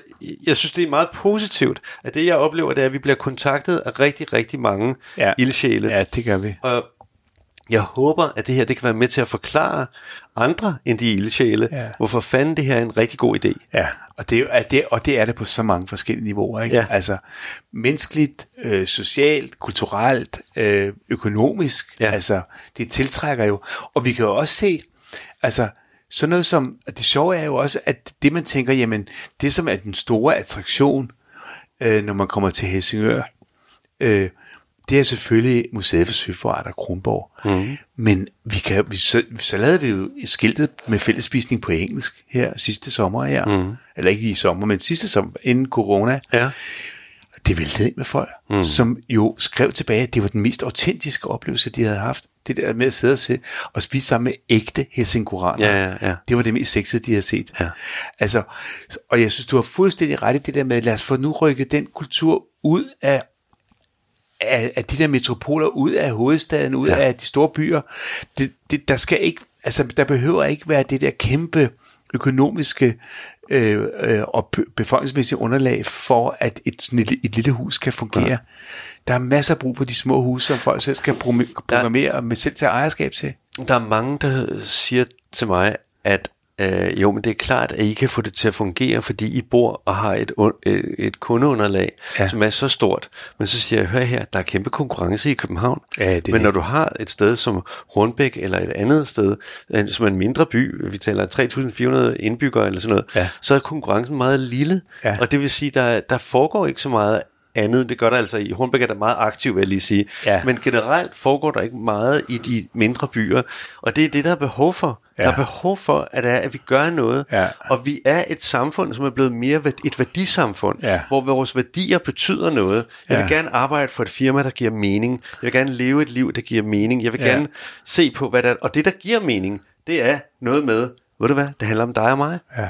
jeg synes, det er meget positivt, at det, jeg oplever, det er, at vi bliver kontaktet af rigtig, rigtig mange Ja. ildsjæle. Ja, det gør vi. Og jeg håber, at det her det kan være med til at forklare andre end de ildsjæle, Ja. hvorfor fanden det her er en rigtig god idé. Ja, og det, er det, og det er det på så mange forskellige niveauer. Ikke? Ja. Altså menneskeligt, øh, socialt, kulturelt, øh, økonomisk. Ja. Altså, det tiltrækker jo. Og vi kan jo også se, altså, sådan noget som, at det sjove er jo også, at det man tænker, jamen, det som er den store attraktion, øh, når man kommer til Helsingør, øh, det er selvfølgelig Museet for Søfart og Kronborg. Mm. Men vi kan, vi, så, så lavede vi jo skiltet med fællesspisning på engelsk her sidste sommer her. Mm. Eller ikke i sommer, men sidste sommer, inden corona. Ja. Det væltede ind med folk, mm. som jo skrev tilbage, at det var den mest autentiske oplevelse, de havde haft. Det der med at sidde og, se, og spise sammen med ægte helsinguraner. Ja, ja, ja. Det var det mest sexede, de havde set. Ja. Altså, og jeg synes, du har fuldstændig ret i det der med, lad os få nu rykket den kultur ud af af, af de der metropoler ud af hovedstaden, ud Ja. af de store byer. Det, det, der skal ikke, altså der behøver ikke være det der kæmpe økonomiske øh, øh, og be- befolkningsmæssige underlag for, at et, sådan et, et lille hus kan fungere. Ja. Der er masser af brug for de små huse, som folk selv skal program- programmere og med selv til ejerskab til. Der er mange, der siger til mig, at øh, jo, men det er klart, at I kan få det til at fungere, fordi I bor og har et, un- øh, et kundeunderlag, ja. Som er så stort. Men så siger jeg, hør her, der er kæmpe konkurrence i København. Ja, det men det. når du har et sted som Hornbæk eller et andet sted, øh, som er en mindre by, vi taler 3.400 indbyggere eller sådan noget, Ja. så er konkurrencen meget lille. Ja. Og det vil sige, der, der foregår ikke så meget andet. Det gør der altså i Hornbæk er der meget aktiv, vil jeg lige sige. Ja. Men generelt foregår der ikke meget i de mindre byer, og det er det, der er behov for. Ja. Der er behov for, at, er, at vi gør noget, Ja. og vi er et samfund, som er blevet mere et værdisamfund, Ja. hvor vores værdier betyder noget. Jeg vil Ja. gerne arbejde for et firma, der giver mening. Jeg vil gerne leve et liv, der giver mening. Jeg vil Ja. gerne se på, hvad der Og det, der giver mening, det er noget med, ved du hvad, det handler om dig og mig. Ja.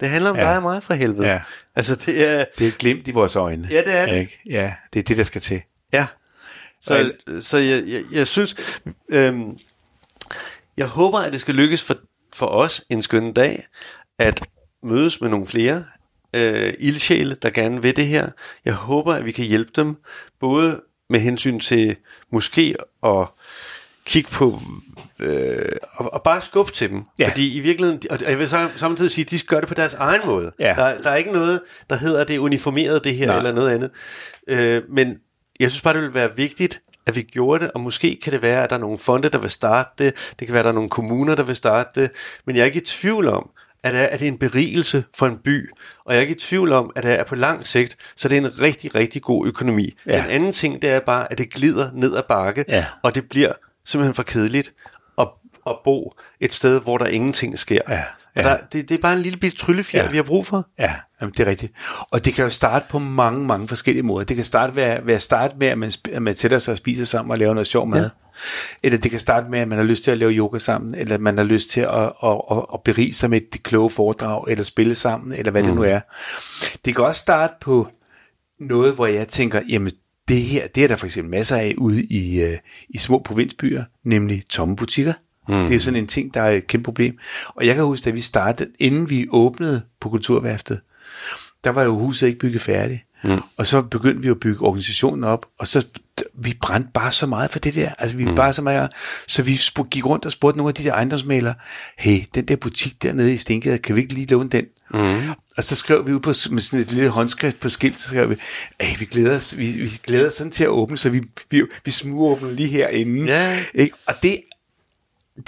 Det handler om Ja. dig og mig, for helvede. Ja. Altså, det er... Det er et glimt i vores øjne. Ja, det er det. Ikke? Ja, det er det, der skal til. Ja. Så, så jeg, jeg, jeg synes, øhm, jeg håber, at det skal lykkes for, for os en skøn dag, at mødes med nogle flere øh, ildsjæle, der gerne vil det her. Jeg håber, at vi kan hjælpe dem, både med hensyn til måske at kigge på øh, og, og bare skubbe til dem. Ja. Fordi i virkeligheden, og jeg vil sam- samtidig sige, de gør det på deres egen måde. Ja. Der, der er ikke noget, der hedder, det er uniformeret det her, Nej. eller noget andet. Øh, men jeg synes bare, det vil være vigtigt, at vi gjorde det, og måske kan det være, at der er nogle fonde, der vil starte det, det kan være, at der er nogle kommuner, der vil starte det, men jeg er ikke i tvivl om, at det er, at det er en berigelse for en by, og jeg er ikke i tvivl om, at det er på lang sigt, så det er en rigtig, rigtig god økonomi. Ja. Den anden ting, det er bare, at det glider ned ad bakke, Ja. og det bliver simpelthen for kedeligt at, at bo et sted, hvor der ingenting sker. Ja, Og ja. der, det, det er bare en lille bit tryllefjer. Ja. vi har brug for. Ja, jamen, det er rigtigt. Og det kan jo starte på mange, mange forskellige måder. Det kan starte ved, ved at starte med, at man, at man sætter sig og spiser sammen og laver noget sjov mad. Ja. Eller det kan starte med, at man har lyst til at lave yoga sammen, eller at man har lyst til at, at, at, at berige sig med det kloge foredrag, eller spille sammen, eller hvad mm. det nu er. Det kan også starte på noget, hvor jeg tænker, jamen det her, det er der for eksempel masser af ude i, øh, i små provinsbyer, nemlig tomme butikker. Mm. Det er jo sådan en ting, der er et kæmpe problem. Og jeg kan huske, da vi startede, inden vi åbnede på Kulturværftet, der var jo huset ikke bygget færdigt. Mm. Og så begyndte vi at bygge organisationen op, og så vi brændte bare så meget for det der. Altså vi mm. bare så meget, så vi gik rundt og spurgte nogle af de der ejendomsmalere, hey, den der butik dernede i Stengade, kan vi ikke lige låne den? Mm. Og så skrev vi ud på med sådan et lille håndskrift på skilt, så skrev vi, hey, vi glæder os, vi, vi glæder os sådan til at åbne, så vi, vi, vi smuåbner lige herinde. Ja. Ikke? Og det,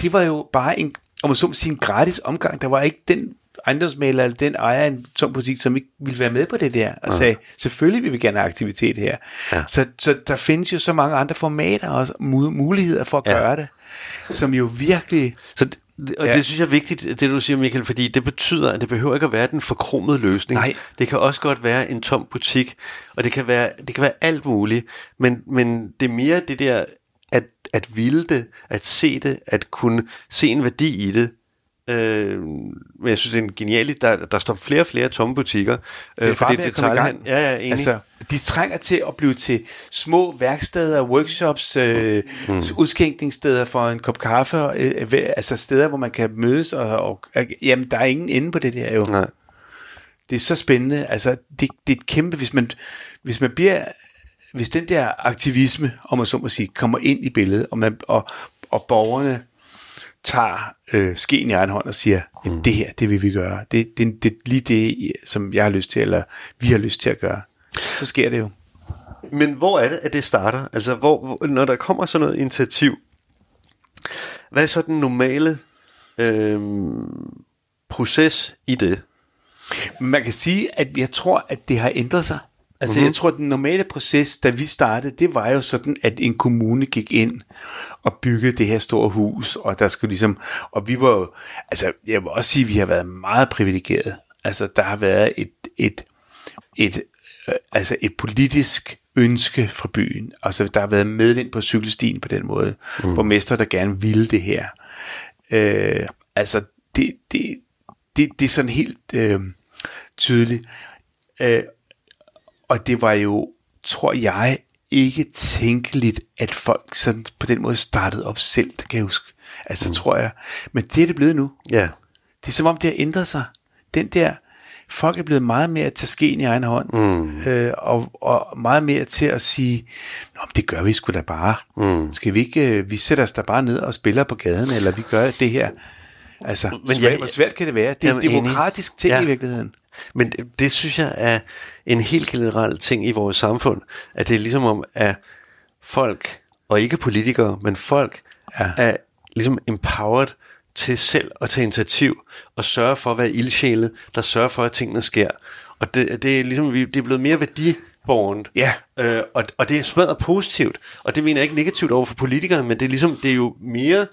det var jo bare en, om man så må sige, en gratis omgang. Der var ikke den ejendomsmaler eller den ejer en tom butik, som ikke ville være med på det der, og sagde, selvfølgelig vil vi gerne have aktivitet her. Ja. Så, så der findes jo så mange andre formater og mu- muligheder for at Ja. ja. gøre det, som jo virkelig... Så det, og ja. Ja. det synes jeg er vigtigt, det du siger, Michael, fordi det betyder, at det behøver ikke at være den forkromede løsning. Nej. Det kan også godt være en tom butik, og det kan være, det kan være alt muligt, men, men det er mere det der, at, at ville det, at se det, at kunne se en værdi i det, Øh, men jeg synes, det er en genial... Der, der står flere og flere tomme butikker. Det er for i gang. Ja, ja, enig. Altså, de trænger til at blive til små værksteder, workshops, øh, mm. udskænkningssteder for en kop kaffe, øh, øh, altså steder, hvor man kan mødes, og, og, og jamen, der er ingen ende på det der jo. Nej. Det er så spændende. Altså, det, det er et kæmpe, hvis man, hvis man bliver, hvis den der aktivisme, om man så må sige, kommer ind i billedet, og, man, og, og borgerne tager øh, skeen i egen hånd og siger, jamen det her, det vil vi gøre. Det, det, det er lige det, som jeg har lyst til, eller vi har lyst til at gøre. Så sker det jo. Men hvor er det, at det starter? Altså, hvor, hvor, når der kommer sådan noget initiativ, hvad er så den normale øh, proces i det? Man kan sige, at jeg tror, at det har ændret sig. Altså, mm-hmm. jeg tror, at den normale proces, da vi startede, det var jo sådan, at en kommune gik ind og byggede det her store hus, og der skulle ligesom, og vi var jo, altså, jeg vil også sige, at vi har været meget privilegeret. Altså, der har været et, et, et, øh, altså et politisk ønske fra byen. Altså, der har været medvind på cykelstien på den måde. Mm. Borgmester, der gerne ville det her. Øh, altså, det, det, det, det er sådan helt øh, tydeligt. Øh, og det var jo, tror jeg, ikke tænkeligt, at folk sådan på den måde startede op selv, det kan jeg huske. Altså, mm. tror jeg. Men det er det blevet nu. Ja. Det er som om, det har ændret sig. Den der, folk er blevet meget mere at tage skeen i egen hånd, mm. øh, og, og meget mere til at sige, Nå, men det gør vi sgu da bare. Mm. Skal vi ikke, øh, vi sætter os da bare ned og spiller på gaden, eller vi gør det her. Altså, men svært, jeg- hvor svært kan det være? Det er en demokratisk ting Ja. i virkeligheden. Men det, det synes jeg er en helt generel ting i vores samfund, at det er ligesom om, at folk, og ikke politikere, men folk, Ja. er ligesom empowered til selv at tage initiativ og sørge for at være ildsjæle, der sørger for, at tingene sker. Og det, det er ligesom, vi- det er blevet mere værdiborgent. Ja. Øh, og, og det er smadret positivt. Og det mener jeg ikke negativt over for politikerne, men det er ligesom, det er jo mere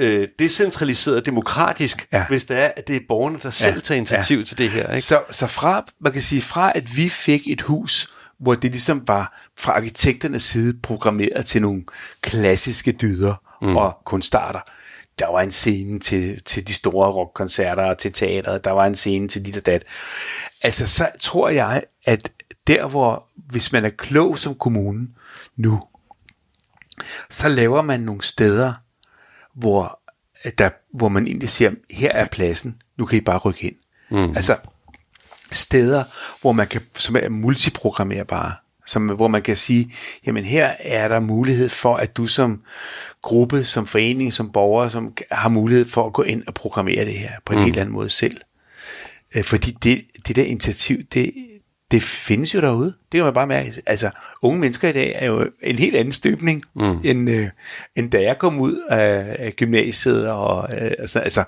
øh, decentraliseret demokratisk, Ja. ja. hvis det er, at det er borgerne, der selv tager initiativ ja. til det her. Ikke? Så, så fra, man kan sige, fra at vi fik et hus, hvor det ligesom var fra arkitekternes side programmeret til nogle klassiske dyder mm. og kunstarter. Der var en scene til, til de store rockkoncerter og til teateret, der var en scene til dit og dat. Altså, så tror jeg, at der hvor, hvis man er klog som kommune nu, så laver man nogle steder, hvor, der, hvor man egentlig siger, her er pladsen, nu kan I bare rykke ind. Mm. Altså steder, hvor man kan, som er multiprogrammerbare, som, hvor man kan sige, jamen her er der mulighed for, at du som gruppe, som forening, som borger, som har mulighed for at gå ind og programmere det her på en mm. helt anden måde selv. Øh, fordi det, det der initiativ, det, det findes jo derude. Det kan man bare mærke. Altså, unge mennesker i dag er jo en helt anden støbning, mm. end, øh, end da jeg kom ud af, af gymnasiet. Og, øh, sådan, altså,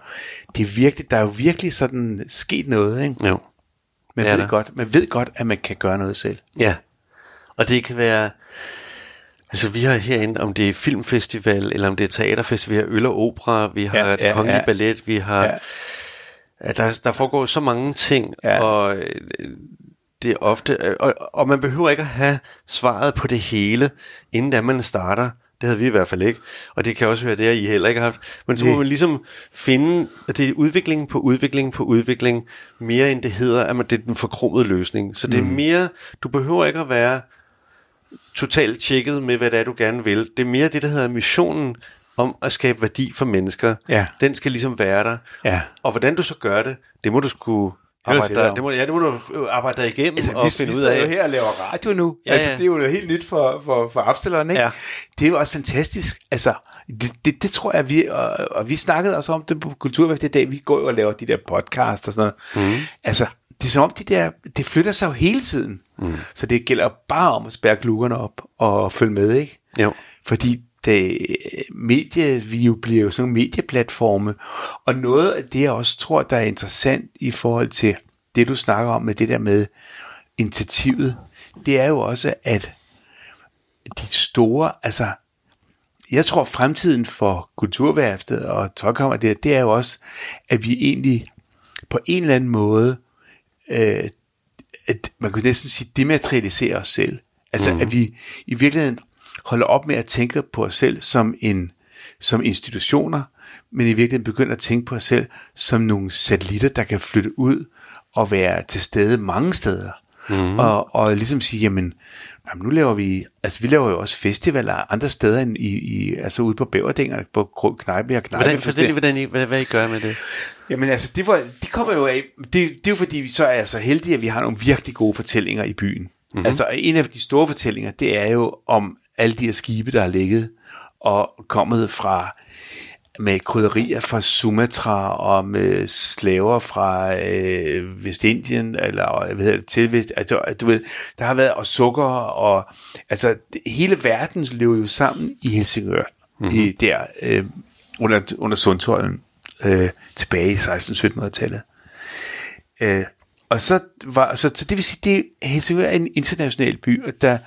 det er virkelig, der er jo virkelig sådan sket noget. Ikke? Jo. Man, Det ved der. godt, man ved godt, at man kan gøre noget selv. Ja. Og det kan være... Altså, vi har herinde, om det er filmfestival, eller om det er teaterfestival, vi har øl og opera, vi har Ja, ja, kongelige ja. ballet, vi har... Ja. Der, der foregår så mange ting, Ja. og det er ofte... Og, og man behøver ikke at have svaret på det hele, inden da man starter. Det havde vi i hvert fald ikke. Og det kan også være det, at I heller ikke har haft. Men så må man ligesom finde, at det er udvikling på udvikling på udvikling, mere end det hedder, at man, det er den forkromede løsning. Så det er Mm. mere, du behøver ikke at være totalt tjekket med, hvad det er, du gerne vil. Det er mere det, der hedder missionen om at skabe værdi for mennesker. Ja. Den skal ligesom være der. Ja. Og hvordan du så gør det, det må du skulle arbejde dig det må, ja, det må du arbejde dig igennem altså, og vi, finde vi ud af. her og laver radio nu. Ja, altså, ja. det er jo noget helt nyt for, for, for Absalon, ikke? Ja. Det er jo også fantastisk. Altså, det, det, det tror jeg, vi, og, og vi snakkede også om det på Kulturvægt i dag. Vi går jo og laver de der podcast og sådan noget. Mm. Altså, det er som om, de der, det flytter sig jo hele tiden. Mm. Så det gælder bare om at spærre glukkerne op og følge med, ikke? Jo. Fordi det, medie, vi jo bliver jo sådan medieplatforme, og noget af det, jeg også tror, der er interessant i forhold til det, du snakker om med det der med initiativet, det er jo også, at de store, altså, jeg tror fremtiden for kulturværftet og tøjkammer, det, det er jo også, at vi egentlig på en eller anden måde, øh, at man kunne næsten sige, dematerialisere os selv. Altså, mm. at vi i virkeligheden holder op med at tænke på os selv som en som institutioner, men i virkeligheden begynder at tænke på os selv som nogle satellitter, der kan flytte ud og være til stede mange steder. Mm. Og, og ligesom sige, jamen, jamen, nu laver vi, altså vi laver jo også festivaler andre steder end i, i altså ude på Bæverdænger, på Knejpe og Knejpe. Hvordan, fortæl lige, hvordan I, hvad, hvad I gør med det. Jamen altså, det, var, det kommer jo af, det, det er jo fordi, vi så er så heldige, at vi har nogle virkelig gode fortællinger i byen. Mm-hmm. Altså en af de store fortællinger, det er jo om alle de her skibe, der har ligget og kommet fra med krydderier fra Sumatra og med slaver fra øh, Vestindien eller hvad hedder det, til altså, du ved, der har været og sukker og altså hele verden lever jo sammen i Helsingør mm-hmm. i, der øh, under, under Sundtolden øh, tilbage i 1600-1700-tallet. Øh, og så var så, så det vil sige, det Helsingør er en international by, og der,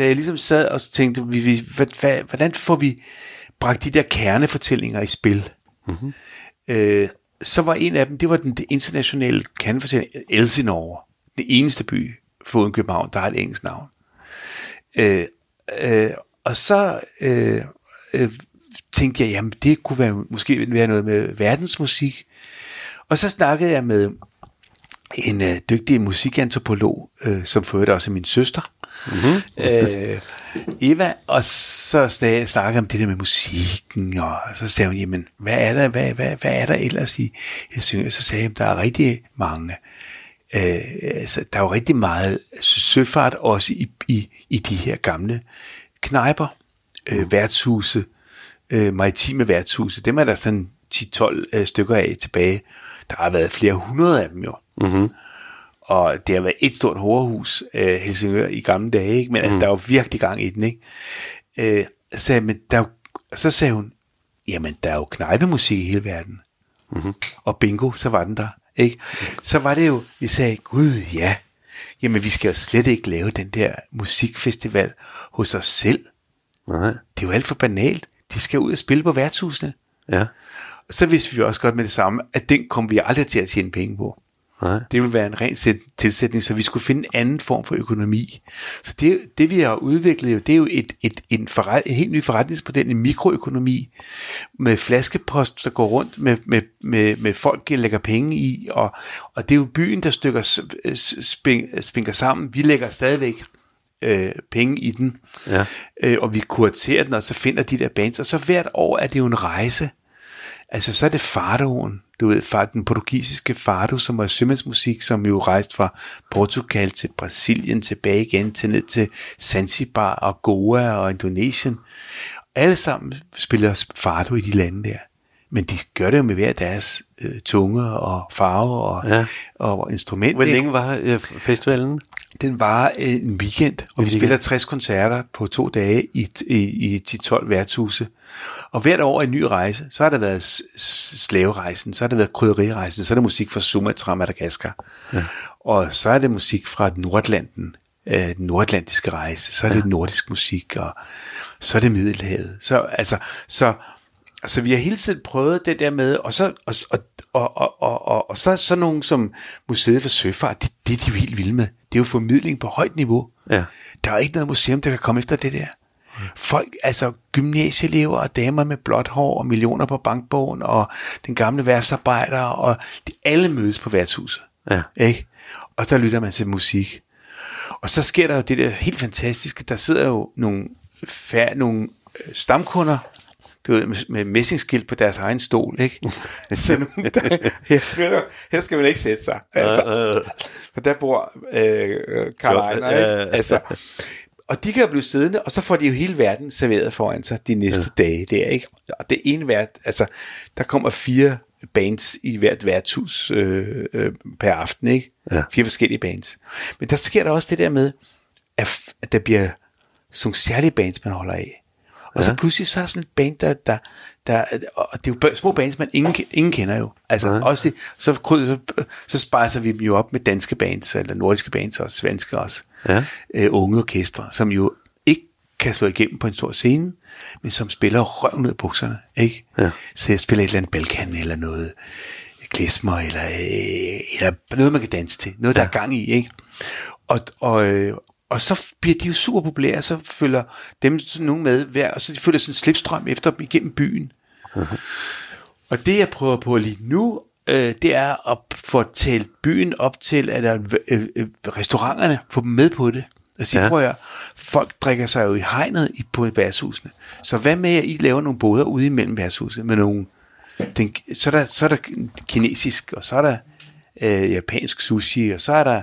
da jeg ligesom sad og tænkte, vi, vi, hvad, hvordan får vi bragt de der kernefortællinger i spil. Mm-hmm. Øh, så var en af dem, det var den det internationale kernefortælling, Elsinore. Den eneste by foruden København, der har et engelsk navn. Øh, øh, og så øh, øh, tænkte jeg, jamen det kunne være, måske være noget med verdensmusik. Og så snakkede jeg med en øh, dygtig musikantropolog, øh, som for også er min søster, mm-hmm. øh, Eva, og så snakkede om det der med musikken, og så sagde hun, jamen, hvad er der, hvad, hvad, hvad er der ellers i Helsingør? Så sagde hun, der er rigtig mange, øh, altså, der er jo rigtig meget søfart også i, i, i de her gamle knejper, øh, værtshuse, øh, maritime værtshuse, dem er der sådan 10-12 øh, stykker af tilbage. Der har været flere hundrede af dem jo. Mm-hmm. Og det har været et stort hårhus, øh, Helsingør, i gamle dage, ikke? men altså, mm. der er jo virkelig gang i den. Ikke? Øh, så, men der, så sagde hun, jamen der er jo knejpemusik i hele verden. Mm-hmm. Og bingo, så var den der. Ikke? Så var det jo, vi sagde, gud ja, jamen vi skal jo slet ikke lave den der musikfestival hos os selv. Nej. Det er jo alt for banalt. De skal ud og spille på værtshusene. Ja. Så vidste vi også godt med det samme, at den kom vi aldrig til at tjene penge på. Nej. Det ville være en ren tilsætning, så vi skulle finde en anden form for økonomi. Så det, det vi har udviklet, jo, det er jo et, et, en, forret, en helt ny forretningsmodel, en mikroøkonomi, med flaskepost, der går rundt med, med, med, med folk, der lægger penge i, og, og det er jo byen, der stykker, sping, spinker sammen. Vi lægger stadigvæk øh, penge i den, ja. øh, og vi kuraterer den, og så finder de der bands, og så hvert år er det jo en rejse. Altså, så er det Fardoen, du ved, fra den portugisiske Fado, som var sømandsmusik, som jo rejste fra Portugal til Brasilien, tilbage igen til ned til Zanzibar og Goa og Indonesien. Alle sammen spiller Fado i de lande der. Men de gør det jo med hver deres øh, tunge og farve og, ja. og instrument. Hvor længe var øh, festivalen? Den var øh, en weekend, og vi spiller 60 koncerter på to dage i, i, i 10-12 værtshuse. Og hvert år en ny rejse. Så har der været slaverejsen, så har der været krydderirejsen, så er der musik fra Sumatra og Madagaskar. Ja. Og så er det musik fra Nordatlanten, øh, den nordatlantiske rejse. Så er det ja. nordisk musik, og så er det Middelhavet. Så, altså, så, så vi har hele tiden prøvet det der med, og så, og, og, og, og, og, og, og så sådan nogen som Museet for Søfart, det, det er de jo helt vilde med. Det er jo formidling på højt niveau. Ja. Der er ikke noget museum, der kan komme efter det der. Folk, altså gymnasieelever og damer med blåt hår og millioner på bankbogen og den gamle værftsarbejder og de alle mødes på værtshuset. Ja. Ikke? Og der lytter man til musik. Og så sker der jo det der helt fantastiske, der sidder jo nogle, fær, nogle øh, stamkunder, du ved, med, med messingskilt på deres egen stol, ikke? så nu, der, her, her skal man ikke sætte sig. Altså. For der bor øh, Karl Ejner, ikke? Altså, og de kan jo blive siddende, og så får de jo hele verden serveret foran sig de næste ja. dage der, ikke? Og det ene vært, altså, der kommer fire bands i hvert værtshus øh, øh, per aften, ikke? Ja. Fire forskellige bands. Men der sker der også det der med, at, at der bliver sådan særlige bands, man holder af. Og ja. så pludselig så er der sådan en band, der, der, der og det er jo små bands, man ingen, ingen kender jo. Altså ja. også, så, så, så spejser vi dem jo op med danske bands, eller nordiske bands og svenske også. Ja. Øh, unge orkestre, som jo ikke kan slå igennem på en stor scene, men som spiller røven ud af bukserne, ikke? Ja. Så jeg spiller et eller andet Balkan, eller noget klesmer, eller, øh, eller noget, man kan danse til. Noget, der ja. er gang i, ikke? Og, og, øh, og så bliver de jo super populære, så følger dem nogen med hver, og så de følger sådan en slipstrøm efter dem igennem byen. Uh-huh. Og det, jeg prøver på lige nu, øh, det er at få talt byen op til, at der, øh, øh, restauranterne, få dem med på det. Og sige, Ja. ja. prøv at høre, folk drikker sig jo i hegnet i, på værtshusene. Så hvad med, at I laver nogle boder ude imellem værtshusene med nogle... Den, så, er der, så er der kinesisk, og så er der øh, japansk sushi, og så er der,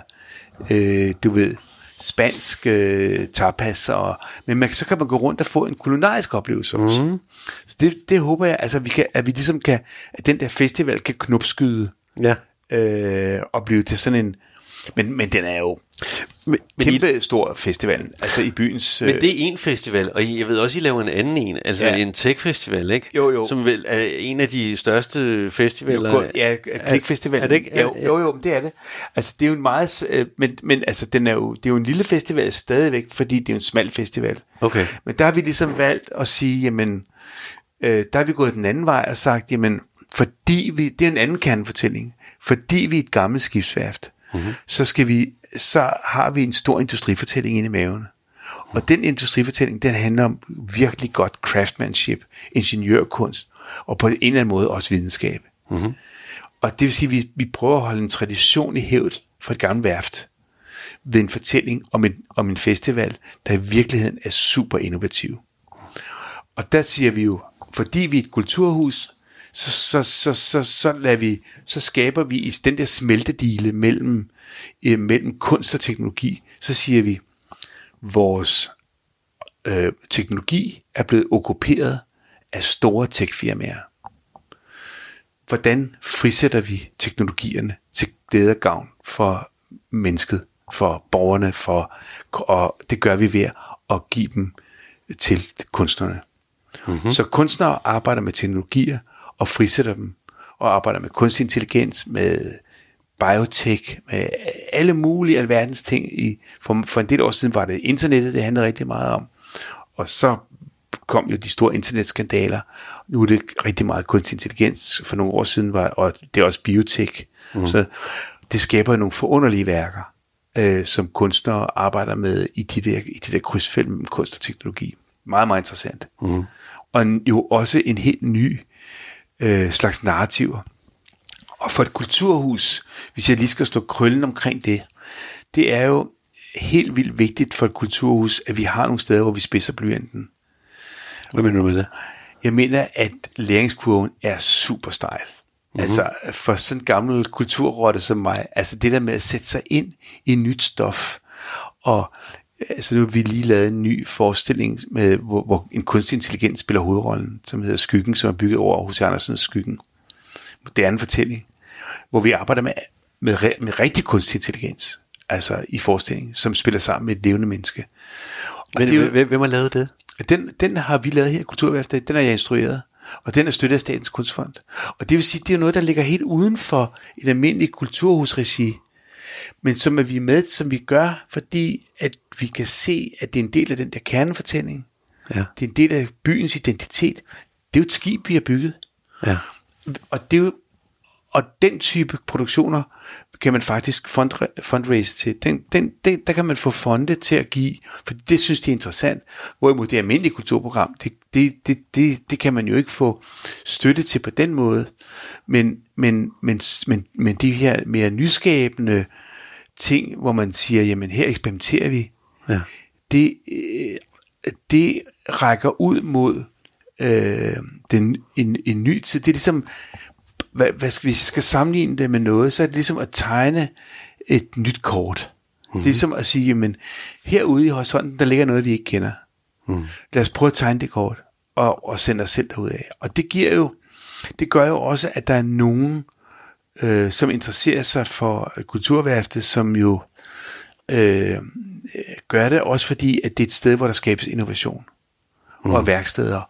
øh, du ved, spansk øh, tapas, og, men man, så kan man gå rundt og få en kulinarisk oplevelse også. Mm. Så det, det håber jeg, altså, vi kan, at vi ligesom kan, at den der festival kan knopskyde Ja. øh, og blive til sådan en, men, men den er jo Men, men, I, kæmpe stor festival, altså i byens... men det er en festival, og I, jeg ved også, I laver en anden en, altså ja. En tech-festival, ikke? Jo, jo. Som vel er en af de største festivaler. Jo, ja, Klikfestival. er det ikke- Jo, jo, jo, men det er det. Altså, det er jo en meget... øh, Men, men altså, den er jo, det er jo en lille festival stadigvæk, fordi det er jo en smal festival. Okay. Men der har vi ligesom valgt at sige, jamen, øh, der har vi gået den anden vej og sagt, jamen, fordi vi, det er en anden kernefortælling, fordi vi er et gammelt skibsværft, mm-hmm. så skal vi, så har vi en stor industrifortælling inde i maven. Og den industrifortælling, den handler om virkelig godt craftsmanship, ingeniørkunst, og på en eller anden måde også videnskab. Mm-hmm. Og det vil sige, at vi, vi prøver at holde en tradition i hævd for et gammelt værft ved en fortælling om en, om en festival, der i virkeligheden er super innovativ. Og der siger vi jo, fordi vi er et kulturhus, så, så, så, så, så, lader vi, så skaber vi i den der smeltedile mellem, øh, mellem kunst og teknologi, så siger vi, vores øh, teknologi er blevet okkuperet af store techfirmaer. Hvordan frisætter vi teknologierne til glæde og gavn for mennesket, for borgerne, for, og det gør vi ved at give dem til kunstnerne. Mm-hmm. Så kunstnere arbejder med teknologier og frisætter dem, og arbejder med kunstig intelligens, med biotech, med alle mulige alverdens ting. I, for, for en del år siden var det internettet, det handlede rigtig meget om. Og så kom jo de store internetskandaler. Nu er det rigtig meget kunstig intelligens. For nogle år siden var og det er også biotech. Mm. Så det skaber nogle forunderlige værker, øh, som kunstnere arbejder med i de der, i de der krydsfelt mellem kunst og teknologi. Meget, meget interessant. Mm. Og jo også en helt ny øh, slags narrativer. Og for et kulturhus, hvis jeg lige skal slå krøllen omkring det, det er jo helt vildt vigtigt for et kulturhus, at vi har nogle steder, hvor vi spidser blyanten. Hvad mener du med det? Jeg mener, at læringskurven er super stejl. Mm-hmm. Altså for sådan en gammel kulturrotte som mig, altså det der med at sætte sig ind i nyt stof, og altså nu har vi lige lavet en ny forestilling, med, hvor, hvor en kunstig intelligens spiller hovedrollen, som hedder Skyggen, som er bygget over hos Andersens Skyggen. Moderne fortælling, hvor vi arbejder med, med, med rigtig kunstig intelligens, altså i forestillingen, som spiller sammen med et levende menneske. Og Men, det er jo- hvem, hvem har lavet det? den, den har vi lavet her i Kulturværftet, den har jeg instrueret, og den er støttet af Statens Kunstfond. Og det vil sige, det er noget, der ligger helt uden for et almindeligt kulturhusregi, men som er vi med, som vi gør, fordi at vi kan se, at det er en del af den der kernefortælling. Ja. Det er en del af byens identitet. Det er jo et skib, vi har bygget. Ja. Og det er jo, og den type produktioner kan man faktisk fund, fundraise til. Den, den, den, der kan man få fonde til at give, for det synes de er interessant. Hvorimod det almindelige kulturprogram, det, det, det, det, det kan man jo ikke få støtte til på den måde. Men, men, men, men, men de her mere nyskabende ting, hvor man siger, jamen her eksperimenterer vi, Ja. det, øh, det rækker ud mod øh, den, en, en ny tid. Det er ligesom, hvad, hvad skal, hvis jeg skal sammenligne det med noget, så er det ligesom at tegne et nyt kort. Mm-hmm. Det er ligesom at sige, jamen herude i horisonten, der ligger noget, vi ikke kender. Mm. Lad os prøve at tegne det kort, og, og sende os selv derud af. Og det giver jo, det gør jo også, at der er nogen, øh, som interesserer sig for kulturværftet, som jo øh, øh, gør det også fordi, at det er et sted, hvor der skabes innovation mm. og værksteder,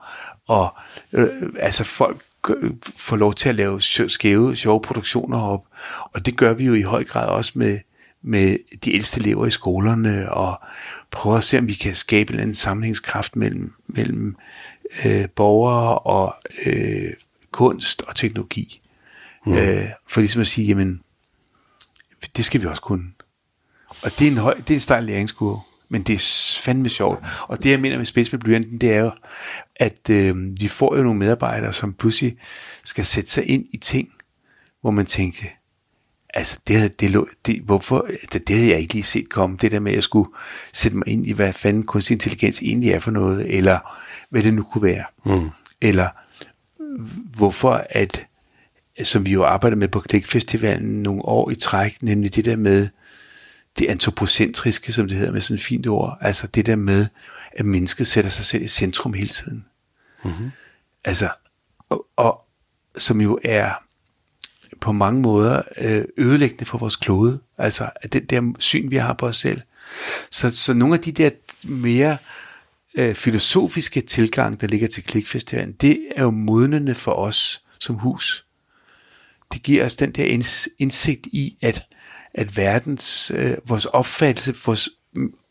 og øh, altså folk øh, får lov til at lave skæve, sjove produktioner op, og det gør vi jo i høj grad også med, med de ældste elever i skolerne, og prøver at se, om vi kan skabe en sammenhængskraft mellem, mellem øh, borgere og øh, kunst og teknologi. Mm. Øh, for ligesom at sige, jamen, det skal vi også kunne. Og det er en, høj, det er en stejl læringskurve, men det er fandme sjovt. Og det, jeg mener med spids med blyanten, det er jo, at øh, vi får jo nogle medarbejdere, som pludselig skal sætte sig ind i ting, hvor man tænker, altså det, havde, det, lå, det, hvorfor, det, det havde jeg ikke lige set komme, det der med, at jeg skulle sætte mig ind i, hvad fanden kunstig intelligens egentlig er for noget, eller hvad det nu kunne være. Mm. Eller hvorfor at, som vi jo arbejder med på Klikfestivalen nogle år i træk, nemlig det der med det antropocentriske, som det hedder med sådan et fint ord, altså det der med, at mennesket sætter sig selv i centrum hele tiden. Mm-hmm. Altså, og, og som jo er på mange måder øh, ødelæggende for vores klode. Altså den der syn, vi har på os selv. Så, så nogle af de der mere øh, filosofiske tilgang, der ligger til Klikfestivalen, det er jo modnende for os som hus. Det giver os den der indsigt i, at, at verdens, øh, vores opfattelse, vores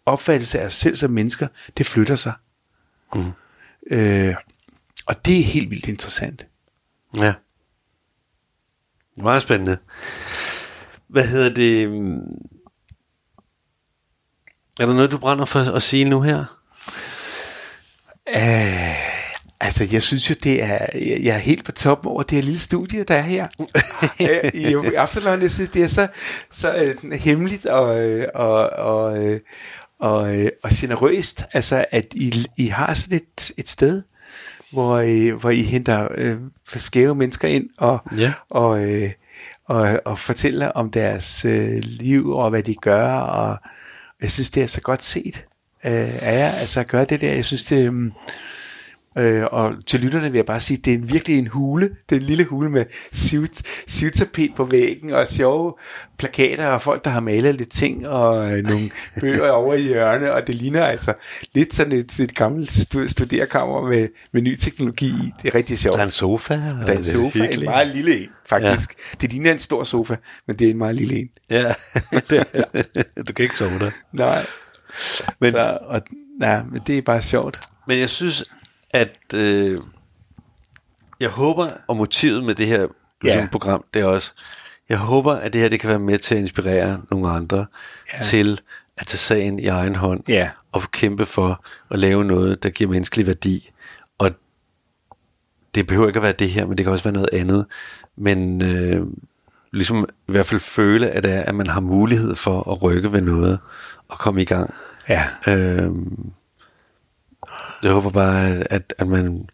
opfattelse af os selv som mennesker, det flytter sig. Mm. Øh, og det er helt vildt interessant. Ja. Meget spændende. Hvad hedder det? Er der noget, du brænder for at sige nu her? Uh, altså, jeg synes jo, det er, jeg er helt på toppen over det her lille studie, der er her. I, I Absalon, jeg synes, det er så, så uh, hemmeligt og, øh, og, og, og, og, og generøst, altså, at I, I har sådan et, et sted, hvor I, hvor I henter øh, skæve mennesker ind og, ja. og, øh, og, og fortæller om deres øh, liv og hvad de gør. Og jeg synes, det er så godt set øh, af jer, altså at gøre det der. Jeg synes, det... Øh, Øh, og til lytterne vil jeg bare sige, det er en, virkelig en hule. Det er en lille hule med sivtapet på væggen og sjove plakater og folk, der har malet lidt ting og øh, nogle bøger over i hjørnet. Og det ligner altså lidt sådan et, et gammelt studerkammer med, med ny teknologi i. Det er rigtig sjovt. Der er en sofa. Der er en sofa, en meget lille en, faktisk. Ja. Det ligner en stor sofa, men det er en meget lille en. Ja, du kan ikke sove der. Nej. Men, så, og, nej, men det er bare sjovt. Men jeg synes, at øh, jeg håber, og motivet med det her yeah. program, det er også, jeg håber, at det her det kan være med til at inspirere nogle andre yeah. til at tage sagen i egen hånd yeah. og kæmpe for at lave noget, der giver menneskelig værdi. Og det behøver ikke at være det her, men det kan også være noget andet. Men øh, ligesom i hvert fald føle, at, det er, at man har mulighed for at rykke ved noget og komme i gang. Ja. Øh, jeg håber bare, at, at man...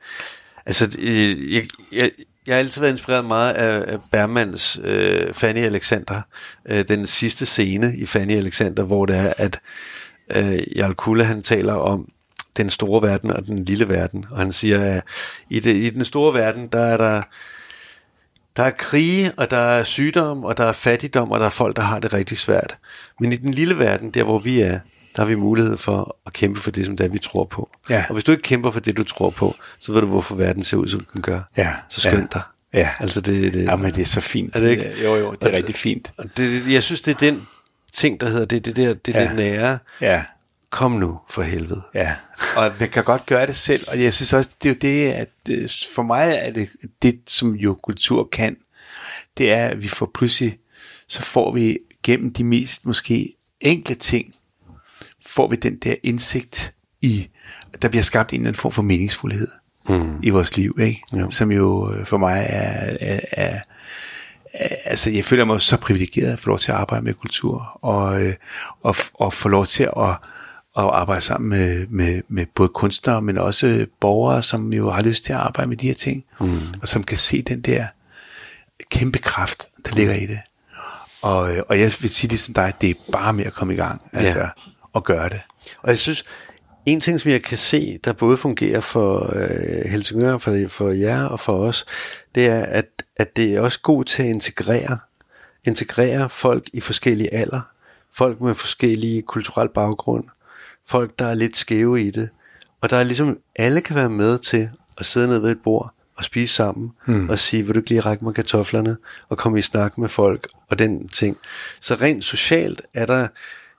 Altså, øh, jeg, jeg, jeg har altid været inspireret meget af, af Bermans øh, Fanny Alexander. Øh, den sidste scene i Fanny Alexander, hvor det er, at øh, Jarl Kulle, han taler om den store verden og den lille verden. Og han siger, at i, det, i den store verden, der er der... Der er krige, og der er sygdom, og der er fattigdom, og der er folk, der har det rigtig svært. Men i den lille verden, der hvor vi er, der har vi mulighed for at kæmpe for det, som det er, vi tror på. Ja. Og hvis du ikke kæmper for det, du tror på, så ved du, hvorfor verden ser ud, som den gør. Ja. Så skynd ja. dig. Ja. Altså det, det, ja, men det er så fint. Er det ikke? Jo, jo, det er og, rigtig fint. Og det, jeg synes, det er den ting, der hedder, det, det der, det ja. det nære. Ja. Kom nu, for helvede. Ja, og man kan godt gøre det selv, og jeg synes også, det er jo det, at øh, for mig er det, det som jo kultur kan, det er, at vi får pludselig, så får vi gennem de mest måske enkle ting, får vi den der indsigt i, der bliver skabt en eller anden form for meningsfuldhed mm. i vores liv, ikke? Ja. som jo øh, for mig er, er, er, er altså jeg føler mig så privilegeret at få lov til at arbejde med kultur, og, øh, og, og få lov til at, at arbejde sammen med, med, med både kunstnere, men også borgere, som jo har lyst til at arbejde med de her ting, mm. og som kan se den der kæmpe kraft, der ligger i det. Og, øh, og jeg vil sige ligesom dig, det er bare med at komme i gang. Altså, ja at gøre det. Og jeg synes, en ting, som jeg kan se, der både fungerer for øh, Helsingør, for, for jer og for os, det er, at, at det er også god til at integrere. Integrere folk i forskellige alder. Folk med forskellige kulturel baggrund. Folk, der er lidt skæve i det. Og der er ligesom, alle kan være med til at sidde ned ved et bord og spise sammen, hmm. og sige, vil du ikke lige række mig kartoflerne, og komme i snak med folk, og den ting. Så rent socialt er der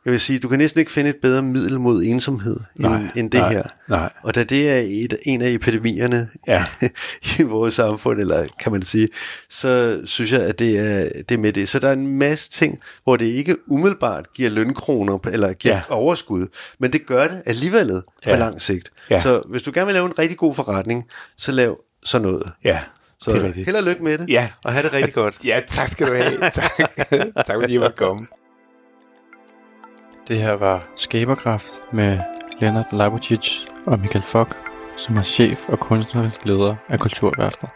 jeg vil sige, du kan næsten ikke finde et bedre middel mod ensomhed Nej, end, end det nej, her. nej. Og da det er et, en af epidemierne Ja. i vores samfund, eller kan man sige, så synes jeg, at det er, det er med det. Så der er en masse ting, hvor det ikke umiddelbart giver lønkroner, eller giver Ja. overskud, men det gør det alligevel ja. Ja. på lang sigt. Ja. Så hvis du gerne vil lave en rigtig god forretning, så lav sådan noget. Ja, Så det er rigtigt. held og lykke med det, Ja. og have det rigtig godt. Ja, tak skal du have. tak, tak fordi I måtte komme. Det her var Skaberkraft med Leonard Labucic og Michael Fock, som er chef og kunstnerisk leder af Kulturværftet.